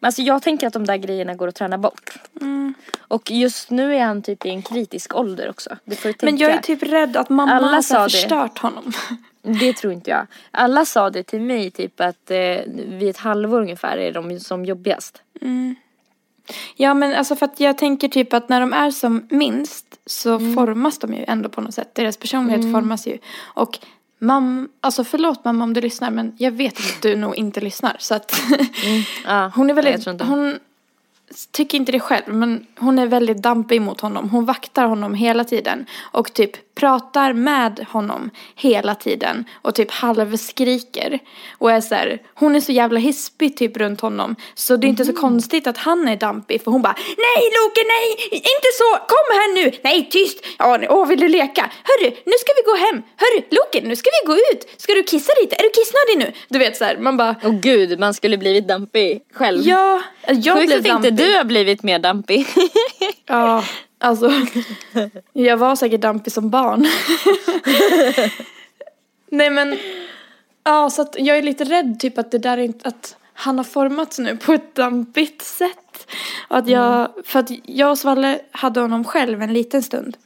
alltså jag tänker att de där grejerna går att träna bort. Mm. Och just nu är han typ i en kritisk ålder också. Det får du tänka. Men jag är typ rädd att mamma Alla har sa det. förstört honom. Det tror inte jag. Alla sa det till mig typ att eh, vid ett halvår ungefär är de som jobbigast. Ja men alltså för att jag tänker typ att när de är som minst så Mm. formas de ju ändå på något sätt. Deras personlighet formas ju. Och mamma, alltså förlåt mamma om du lyssnar men jag vet att du nog inte lyssnar så att Ja, hon är nej, väldigt, inte. hon tycker inte det själv men hon är väldigt dampig mot honom. Hon vaktar honom hela tiden och typ pratar med honom hela tiden och typ halvskriker. Och är så här, hon är så jävla hispig typ runt honom så det är inte så konstigt att han är dampig för hon bara Nej Loke nej inte så kom här nu nej tyst ja åh vill du leka hörru nu ska vi gå hem hörru Loke nu ska vi gå ut ska du kissa lite är du kissnödig nu du vet så här man bara Åh gud, man skulle blivit dampig själv. ja jag Sjukt blev att inte dampig. du har blivit mer dampig. Ja, alltså. Jag var säkert dampig som barn. Nej men. Ja, så att jag är lite rädd typ att det där är inte, att han har formats nu på ett dampigt sätt. Och att jag, för att jag och Svalle hade honom själv en liten stund.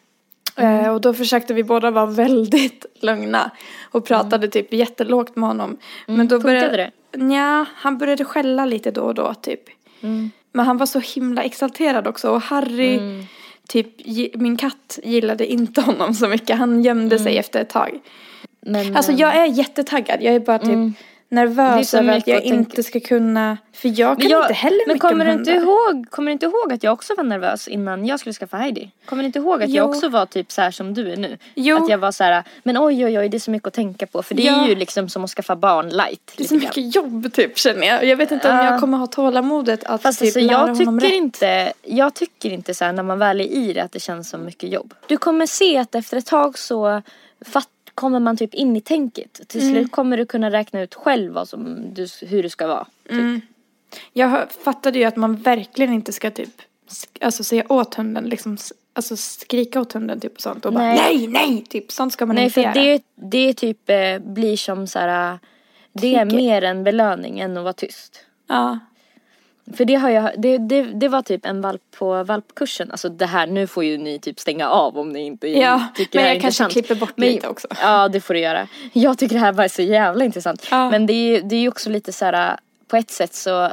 Eh, och då försökte vi båda vara väldigt lugna och pratade typ jättelågt med honom. Men då Mm. funkade började, det? Nja, han började skälla lite då och då typ. Mm. Men han var så himla exalterad också och Harry, Mm. Typ min katt gillade inte honom så mycket. Han gömde Mm. sig efter ett tag. Men, Alltså eh, jag är jättetaggad. Jag är bara typ Mm. Nervös över att jag att inte ska kunna. För jag kan jag- inte heller Men mycket kommer om du, inte ihåg, kommer du inte ihåg att jag också var nervös innan jag skulle skaffa Heidi? Kommer du inte ihåg att jag Jo. också var typ så här som du är nu? Jo. Att jag var så här, men oj oj oj det är så mycket att tänka på. För det Ja. är ju liksom som att skaffa barn light. Det är så grann. mycket jobb typ känner jag. Jag vet inte om Ja. jag kommer ha tålamodet att Fast typ alltså, lära jag tycker rätt. inte, jag tycker inte så här när man väl är i det att det känns som mycket jobb. Du kommer se att efter ett tag så fatt, kommer man typ in i tänket. Till Mm. slut kommer du kunna räkna ut själv vad som, du, hur det ska vara. Mm. Jag fattade ju att man verkligen inte ska typ alltså säga åt hunden liksom alltså skrika åt hunden typ och sånt och bara Nej. nej nej typ sånt ska man Nej inte för göra. det, det typ eh, blir som så här. Det är mer en belöning än att vara tyst. Ja. För det har jag, det, det, det var typ en valp på valpkursen. Alltså det här, nu får ju ni typ stänga av om ni inte Ja, tycker men det här jag är kanske intressant. klipper bort Men- lite också. Ja det får du göra. Jag tycker det här bara är så jävla intressant. Ja. Men det är ju det är också lite så här på ett sätt så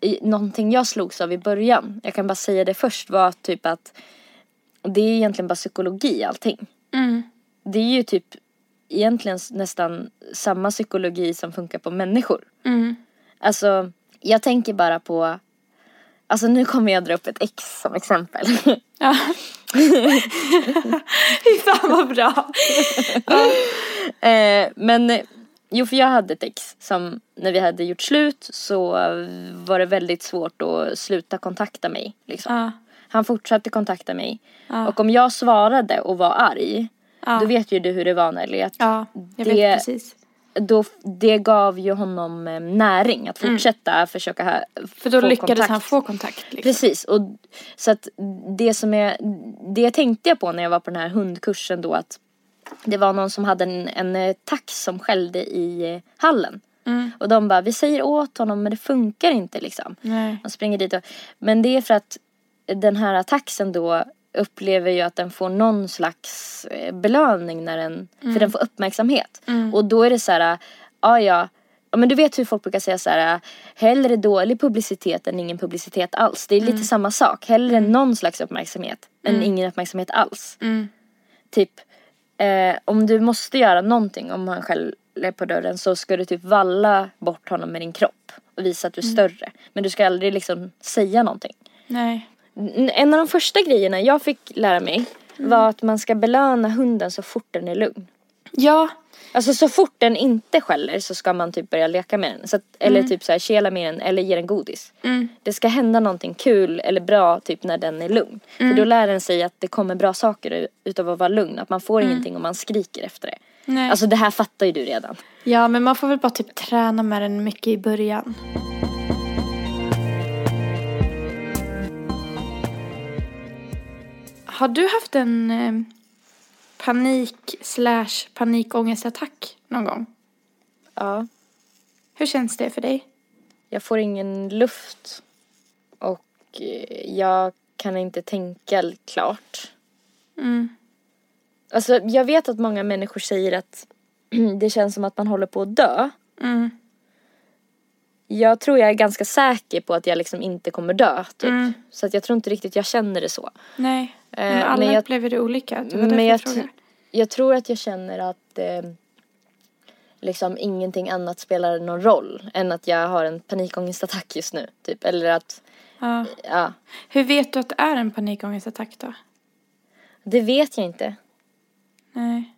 i, någonting jag slogs av i början, jag kan bara säga det först, var typ att det är egentligen bara psykologi allting. Mm. Det är ju typ egentligen nästan samma psykologi som funkar på människor. Mm. Alltså, jag tänker bara på, alltså nu kommer jag dra upp ett ex som exempel. Ja. Fy fan vad bra. eh, men jo, för jag hade ett ex som när vi hade gjort slut så var det väldigt svårt att sluta kontakta mig. Liksom. Ja. Han fortsatte kontakta mig. Ja. Och om jag svarade och var arg, då vet ju du hur det var Nelly. Att Det- vet precis. Då, det gav ju honom eh, näring att fortsätta försöka ha, Mm. För då få lyckades kontakt. han få kontakt. Liksom. Precis, och så att det som är, det tänkte jag på när jag var på den här hundkursen då att det var någon som hade en, en eh, tax som skällde i eh, hallen. Mm. Och de bara, vi säger åt honom men det funkar inte liksom. Nej. Man springer dit och, men det är för att den här taxen då upplever ju att den får någon slags eh, belöning när den, för den får uppmärksamhet. Och då är det så här, ja ja, ja men du vet hur folk brukar säga så här, hellre dålig publicitet än ingen publicitet alls. Det är lite samma sak, hellre någon slags uppmärksamhet än ingen uppmärksamhet alls. Mm. Typ, eh, om du måste göra någonting om han skäller på dörren så ska du typ valla bort honom med din kropp och visa att du är större. Men du ska aldrig liksom säga någonting. Nej. En av de första grejerna jag fick lära mig var att man ska belöna hunden så fort den är lugn. Ja. Alltså så fort den inte skäller så ska man typ börja leka med den. Så att, eller typ så här kela med den eller ge den godis. Mm. Det ska hända någonting kul eller bra typ när den är lugn. För då lär den sig att det kommer bra saker utav att vara lugn. Att man får ingenting om man skriker efter det. Nej. Alltså det här fattar ju du redan. Ja, men man får väl bara typ träna med den mycket i början. Har du haft en eh, panik slash panikångestattack någon gång? Ja. Hur känns det för dig? Jag får ingen luft. Och eh, jag kan inte tänka klart. Mm. Alltså jag vet att många människor säger att det känns som att man håller på att dö. Mm. Jag tror jag är ganska säker på att jag liksom inte kommer dö. Typ. Mm. Så att jag tror inte riktigt jag känner det så. Nej, men alla men jag- upplever det olika. Det var men därför jag jag, jag tror att jag känner att eh, liksom ingenting annat spelar någon roll än att jag har en panikångestattack just nu. Typ. Eller att, Ja. ja, Hur vet du att det är en panikångestattack då? det vet jag inte. Nej.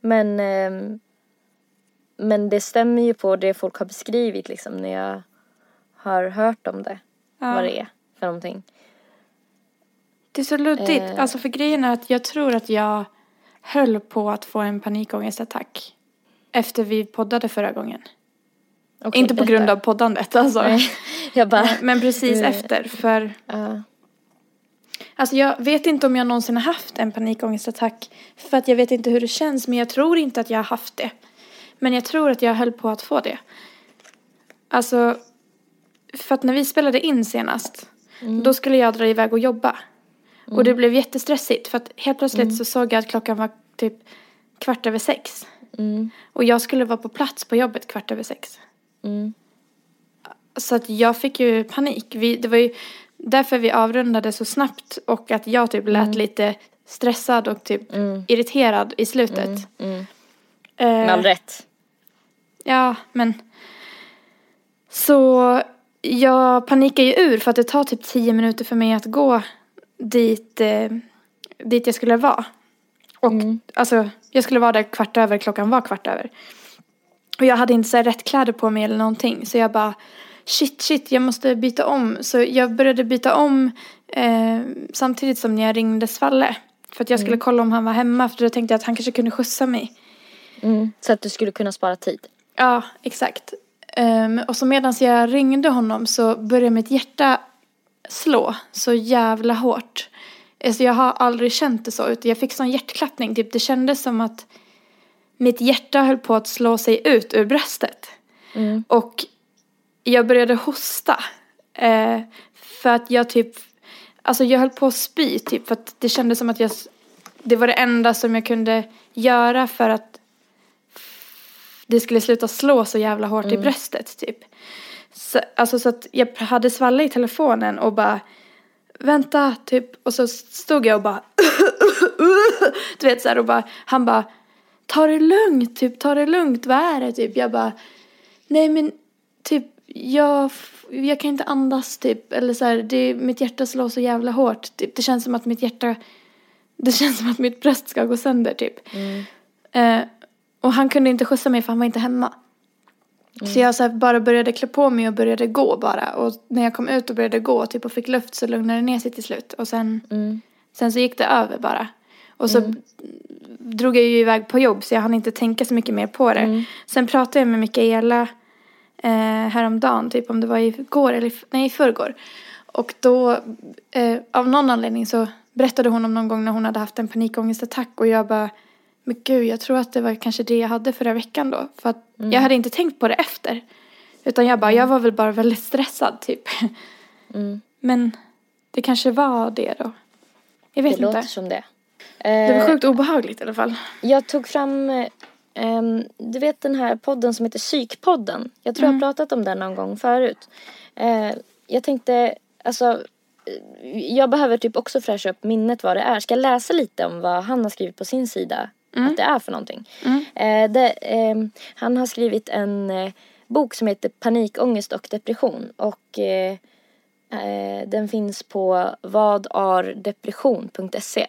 Men, ehm, men det stämmer ju på det folk har beskrivit liksom när jag har hört om det. Ja. Vad det är för någonting. Det är så luddigt. Eh. Alltså för grejen är att jag tror att jag höll på att få en panikångestattack. Efter vi poddade förra gången. Okej, Inte på berätta. grund av poddandet alltså. Bara, Men precis Eh. efter. För ja. alltså jag vet inte om jag någonsin har haft en panikångestattack. För att jag vet inte hur det känns. Men jag tror inte att jag har haft det. Men jag tror att jag höll på att få det. Alltså. För att när vi spelade in senast. Då skulle jag dra iväg och jobba. Och det blev jättestressigt för att helt plötsligt så såg jag att klockan var typ kvart över sex. Mm. Och jag skulle vara på plats på jobbet kvart över sex. Mm. Så att jag fick ju panik. Vi, det var ju därför vi avrundade så snabbt och att jag typ lät lite stressad och typ Mm. irriterad i slutet. Mm. Eh, Med all rätt. Ja, men. Så jag panikar ju ur för att det tar typ tio minuter för mig att gå dit, eh, dit jag skulle vara. Och Mm. alltså, jag skulle vara där kvart över, klockan var kvart över. Och jag hade inte så rätt kläder på mig eller någonting. Så jag bara, shit, shit, jag måste byta om. Så jag började byta om eh, samtidigt som jag ringde Svalle. För att jag skulle kolla om han var hemma, för då tänkte jag att han kanske kunde skjutsa mig. Mm. Så att du skulle kunna spara tid. Ja, exakt. Ehm, och så medan jag ringde honom så började mitt hjärta slå så jävla hårt. Alltså jag har aldrig känt det så, utan jag fick sån hjärtklappning. Typ det kändes som att mitt hjärta höll på att slå sig ut ur bröstet. Mm. Och jag började hosta. Eh, för att jag typ, alltså jag höll på att spy typ. För att det kändes som att jag, det var det enda som jag kunde göra för att det skulle sluta slå så jävla hårt i bröstet typ. Så, alltså så att jag hade Svalle i telefonen och bara vänta typ. Och så stod jag och bara du vet så här och bara han bara ta det lugnt typ ta det lugnt vad är det typ? Jag bara nej men typ jag jag kan inte andas typ. Eller så här det mitt hjärta slår så jävla hårt typ. Det känns som att mitt hjärta det känns som att mitt bröst ska gå sönder typ. Eh, och han kunde inte skjutsa mig för han var inte hemma så jag så bara började klä på mig och började gå bara. Och när jag kom ut och började gå typ och fick luft så lugnade det ner sig till slut. Och sen, Mm. sen så gick det över bara. Och så drog jag ju iväg på jobb så jag hann inte tänka så mycket mer på det. Sen pratade jag med Mikaela eh, häromdagen, typ om det var igår eller nej, i förrgår. Och då, eh, av någon anledning så berättade hon om någon gång när hon hade haft en panikångestattack och jag bara men gud, jag tror att det var kanske det jag hade förra veckan då. För att jag hade inte tänkt på det efter. Utan jag bara, jag var väl bara väldigt stressad typ. Mm. Men det kanske var det då. Jag vet Det låter inte. som det. Det var Eh, sjukt obehagligt i alla fall. Jag tog fram, ehm, du vet den här podden som heter Psykpodden. Jag tror jag har pratat om den någon gång förut. Eh, jag tänkte, alltså, jag behöver typ också fräscha upp minnet vad det är. Ska jag läsa lite om vad han har skrivit på sin sida? Att det är för någonting. Eh, det, ehm, han har skrivit en eh, bok som heter Panikångest och depression. Och eh, eh, den finns på vadardepression.se.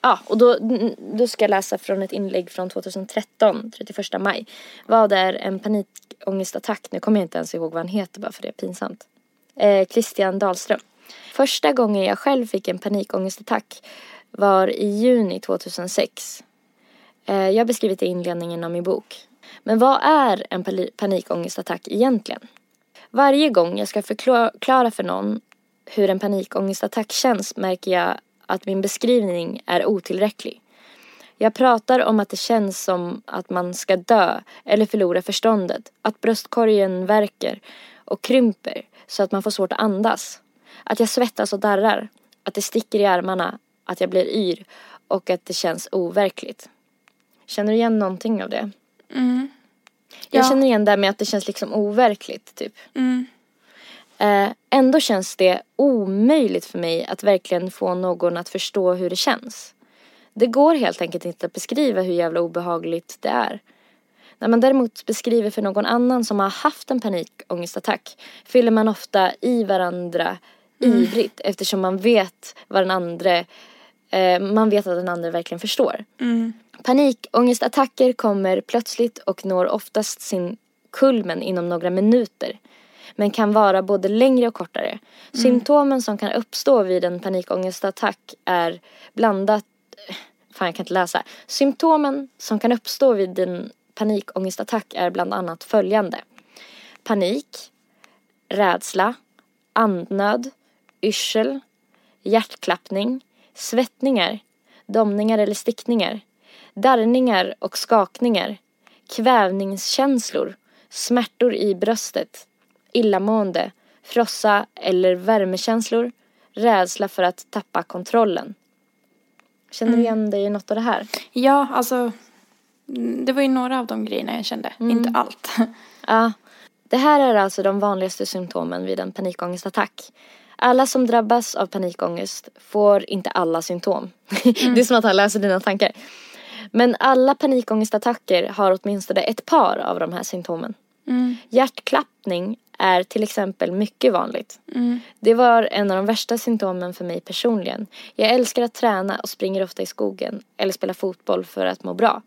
Ja, och då, då ska jag läsa från ett inlägg från 2013, 31 maj. Vad är en panikångestattack? Nu kommer jag inte ens ihåg vad han heter bara för det är pinsamt. Eh, Christian Dahlström. Första gången jag själv fick en panikångestattack var i juni 2006. Eh, jag har beskrivit det i inledningen av min bok. Men vad är en panikångestattack egentligen? Varje gång jag ska förklara för någon hur en panikångestattack känns märker jag att min beskrivning är otillräcklig. Jag pratar om att det känns som att man ska dö eller förlora förståndet, att bröstkorgen värker och krymper så att man får svårt att andas. Att jag svettas och darrar, att det sticker i armarna, att jag blir yr och att det känns overkligt. Känner du igen någonting av det? Mm. Jag Ja. känner igen det med att det känns liksom overkligt, typ. Mm. Eh, ändå känns det omöjligt för mig att verkligen få någon att förstå hur det känns. Det går helt enkelt inte att beskriva hur jävla obehagligt det är. När man däremot beskriver för någon annan som har haft en panikångestattack fyller man ofta i varandra ivrigt eftersom man vet vad den andra, eh, man vet att den andra verkligen förstår. Mm. Panikångestattacker kommer plötsligt och når oftast sin kulmen inom några minuter. Men kan vara både längre och kortare. Symptomen som kan uppstå vid en panikångestattack är blandat... Fan, jag kan inte läsa. Symptomen som kan uppstå vid en panikångestattack är bland annat följande. Panik, rädsla, andnöd, yrsel, hjärtklappning, svettningar, domningar eller stickningar, darrningar och skakningar, kvävningskänslor, smärtor i bröstet, illamående, frossa eller värmekänslor, rädsla för att tappa kontrollen. Känner du Mm. igen dig i något av det här? Ja, alltså. mm, Det var ju några av de grejerna jag kände. Mm. Inte allt. Ja. Det här är alltså de vanligaste symptomen vid en panikångestattack. Alla som drabbas av panikångest får inte alla symptom. det är som att han läser dina tankar. Men alla panikångestattacker har åtminstone ett par av de här symptomen. Mm. Hjärtklappning är till exempel mycket vanligt. Mm. Det var en av de värsta symptomen för mig personligen. Jag älskar att träna och springer ofta i skogen eller spelar fotboll för att må bra.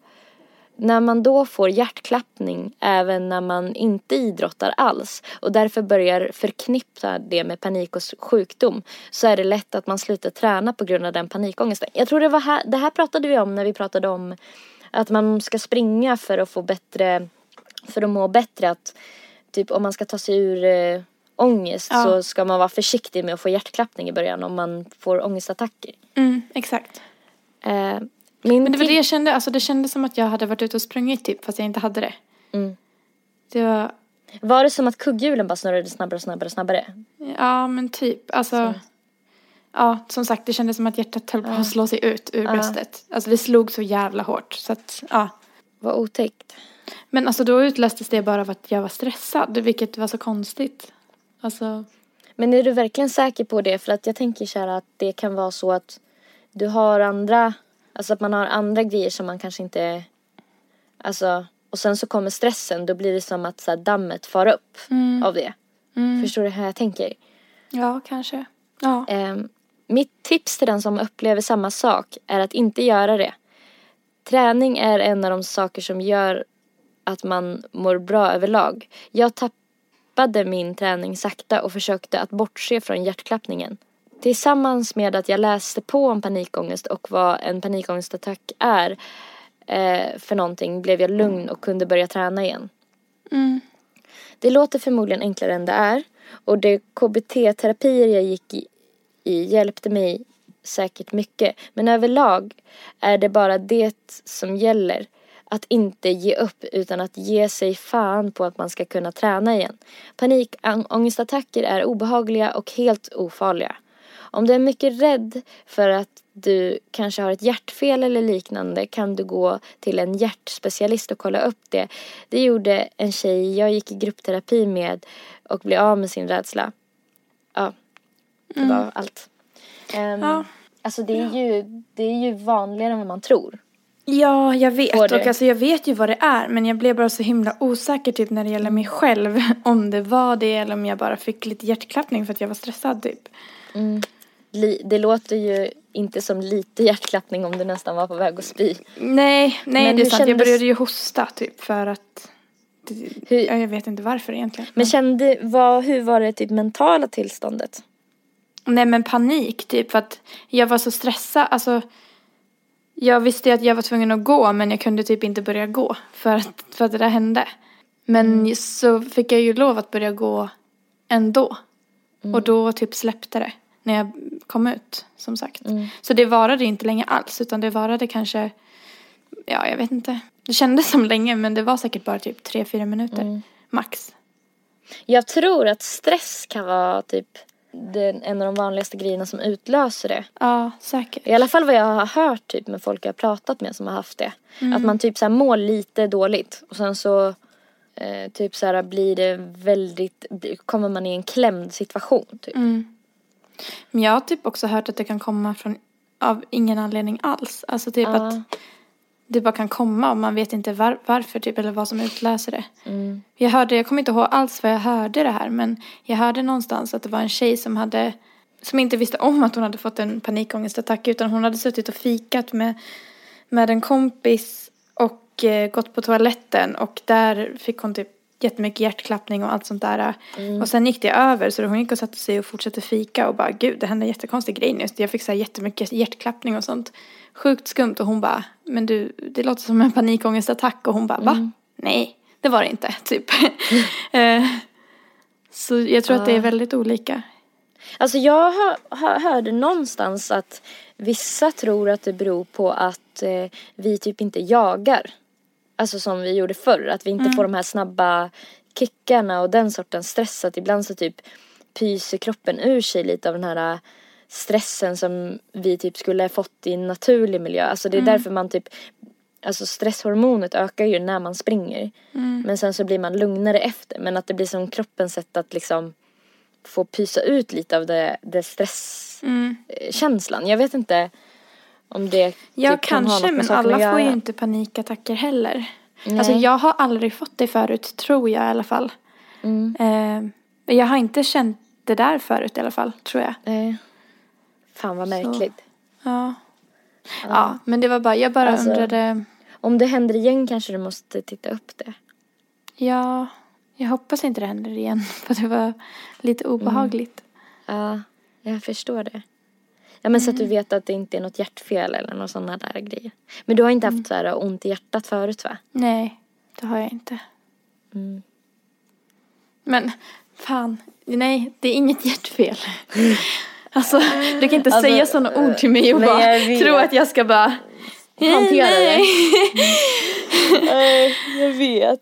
När man då får hjärtklappning även när man inte idrottar alls och därför börjar förknippa det med panik och sjukdom så är det lätt att man slutar träna på grund av den panikångesten. Jag tror det var här, det här pratade vi om när vi pratade om att man ska springa för att få bättre, för att må bättre. Att typ om man ska ta sig ur eh, ångest Ja. så ska man vara försiktig med att få hjärtklappning i början om man får ångestattacker. Mm, exakt. Eh, min Men det var det jag kände. Alltså det kändes som att jag hade varit ute och sprungit typ. Fast jag inte hade det. Mm. Det var. Var det som att kugghjulen bara snurrade snabbare och snabbare och snabbare? Ja men typ. Alltså. Ja som sagt det kändes som att hjärtat höll på att slå sig ut ur Ja. bröstet. Alltså det slog så jävla hårt. Så att ja. Vad otäckt. Men alltså då utlöstes det bara av att jag var stressad. Vilket var så konstigt. Alltså. Men är du verkligen säker på det? För att jag tänker så här att det kan vara så att du har andra, alltså att man har andra grejer som man kanske inte, alltså, och sen så kommer stressen, då blir det som att så här, dammet far upp Mm. av det. Mm. Förstår du hur jag tänker? Ja kanske. Ja. Ehm, mitt tips till den som upplever samma sak är att inte göra det. Träning är en av de saker som gör att man mår bra överlag. Jag tappade min träning sakta och försökte att bortse från hjärtklappningen. Tillsammans med att jag läste på om panikångest och vad en panikångestattack är eh, för någonting blev jag lugn och kunde börja träna igen. Mm. Det låter förmodligen enklare än det är och de KBT-terapier jag gick i, i hjälpte mig säkert mycket. Men överlag är det bara det som gäller. Att inte ge upp utan att ge sig fan på att man ska kunna träna igen. Panikångestattacker är obehagliga och helt ofarliga. Om du är mycket rädd för att du kanske har ett hjärtfel eller liknande kan du gå till en hjärtspecialist och kolla upp det. Det gjorde en tjej jag gick i gruppterapi med och blev av med sin rädsla. Ja, det var allt. Um, Ja. Alltså det är, ju, det är ju vanligare än vad man tror. Ja, jag vet. Och alltså jag vet ju vad det är. Men jag blev bara så himla osäker typ när det gäller mig själv. Om det var det eller om jag bara fick lite hjärtklappning för att jag var stressad typ. Li, det låter ju inte som lite hjärtklappning om du nästan var på väg att spy. Nej, nej Men det är sant. Jag kändes- började ju hosta typ för att... Hur- ja, jag vet inte varför egentligen. Men kände, vad, hur var det typ mentala tillståndet? Nej men panik typ för att jag var så stressad. Alltså jag visste ju att jag var tvungen att gå men jag kunde typ inte börja gå för att, för att det där hände. Men så fick jag ju lov att börja gå ändå. Och då typ släppte det när jag kom ut som sagt. Så det varade inte länge alls utan det varade kanske, ja jag vet inte. Det kändes som länge men det var säkert bara typ tre, fyra minuter max. Jag tror att stress kan vara typ den, en av de vanligaste grejerna som utlöser det. Ja, säkert. I alla fall vad jag har hört typ med folk jag har pratat med som har haft det. Att man typ så här mår lite dåligt och sen så eh, typ så här blir det väldigt, kommer man i en klämd situation typ. Mm. Men jag har typ också hört att det kan komma från av ingen anledning alls. Alltså typ Ja. att det bara kan komma och man vet inte var, varför typ eller vad som utlöser det. Mm. Jag hörde, jag kommer inte ihåg alls vad jag hörde det här men jag hörde någonstans att det var en tjej som hade som inte visste om att hon hade fått en panikångestattack utan hon hade suttit och fikat med, med en kompis och eh, gått på toaletten och där fick hon typ jättemycket hjärtklappning och allt sånt där. Och sen gick det över så hon gick och satte sig och fortsatte fika och bara gud det hände en jättekonstig grej nu. Jag fick så här jättemycket hjärtklappning och sånt. Sjukt skumt och hon bara men du det låter som en panikångestattack och hon bara va? Nej det var det inte typ. Eh, så jag tror att det är väldigt olika. Alltså jag hör, hör, hörde någonstans att vissa tror att det beror på att eh, vi typ inte jagar. Alltså som vi gjorde förr, att vi inte får de här snabba kickarna och den sortens stress. Att ibland så typ pyser kroppen ur sig lite av den här stressen som vi typ skulle ha fått i en naturlig miljö. Alltså det är därför man typ Alltså stresshormonet ökar ju när man springer. Men sen så blir man lugnare efter. Men att det blir som kroppens sätt att liksom få pysa ut lite av det, det stresskänslan. Jag vet inte om det Ja, typ kan kanske, med men alla får ju inte panikattacker heller. Nej. Alltså jag har aldrig fått det förut, tror jag i alla fall. Mm. Eh, jag har inte känt det där förut i alla fall, tror jag. Nej. Fan vad märkligt. Ja. Ja, men det var bara, jag bara Alltså- undrade. Om det händer igen kanske du måste titta upp det. Ja, jag hoppas inte det händer igen. För det var lite obehagligt. Ja, jag förstår det. Ja men så att du vet att det inte är något hjärtfel eller något sådana där grejer. Men du har inte haft så här ont i hjärtat förut va? Nej, det har jag inte. Mm. Men fan, nej, det är inget hjärtfel. Alltså, du kan inte Alltså, säga sådana ord till mig och bara tro att jag ska bara Hantera det. nej. Nej, jag vet.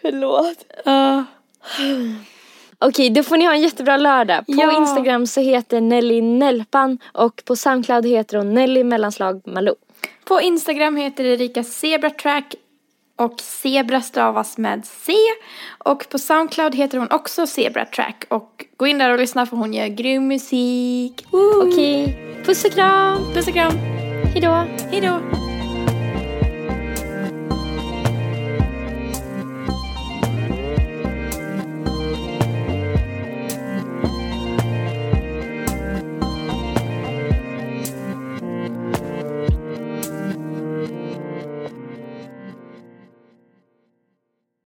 Förlåt. Ja. Okej, då får ni ha en jättebra lördag. På Ja. Instagram så heter Nelly Nelpan och på Soundcloud heter hon Nelly mellanslag Malou. På Instagram heter Erika Zebra Track och Zebra stavas med C. Och på Soundcloud heter hon också Zebra Track. Och gå in där och lyssna för hon gör grym musik. Okej, puss och kram. Puss och kram. Hejdå. Hej då.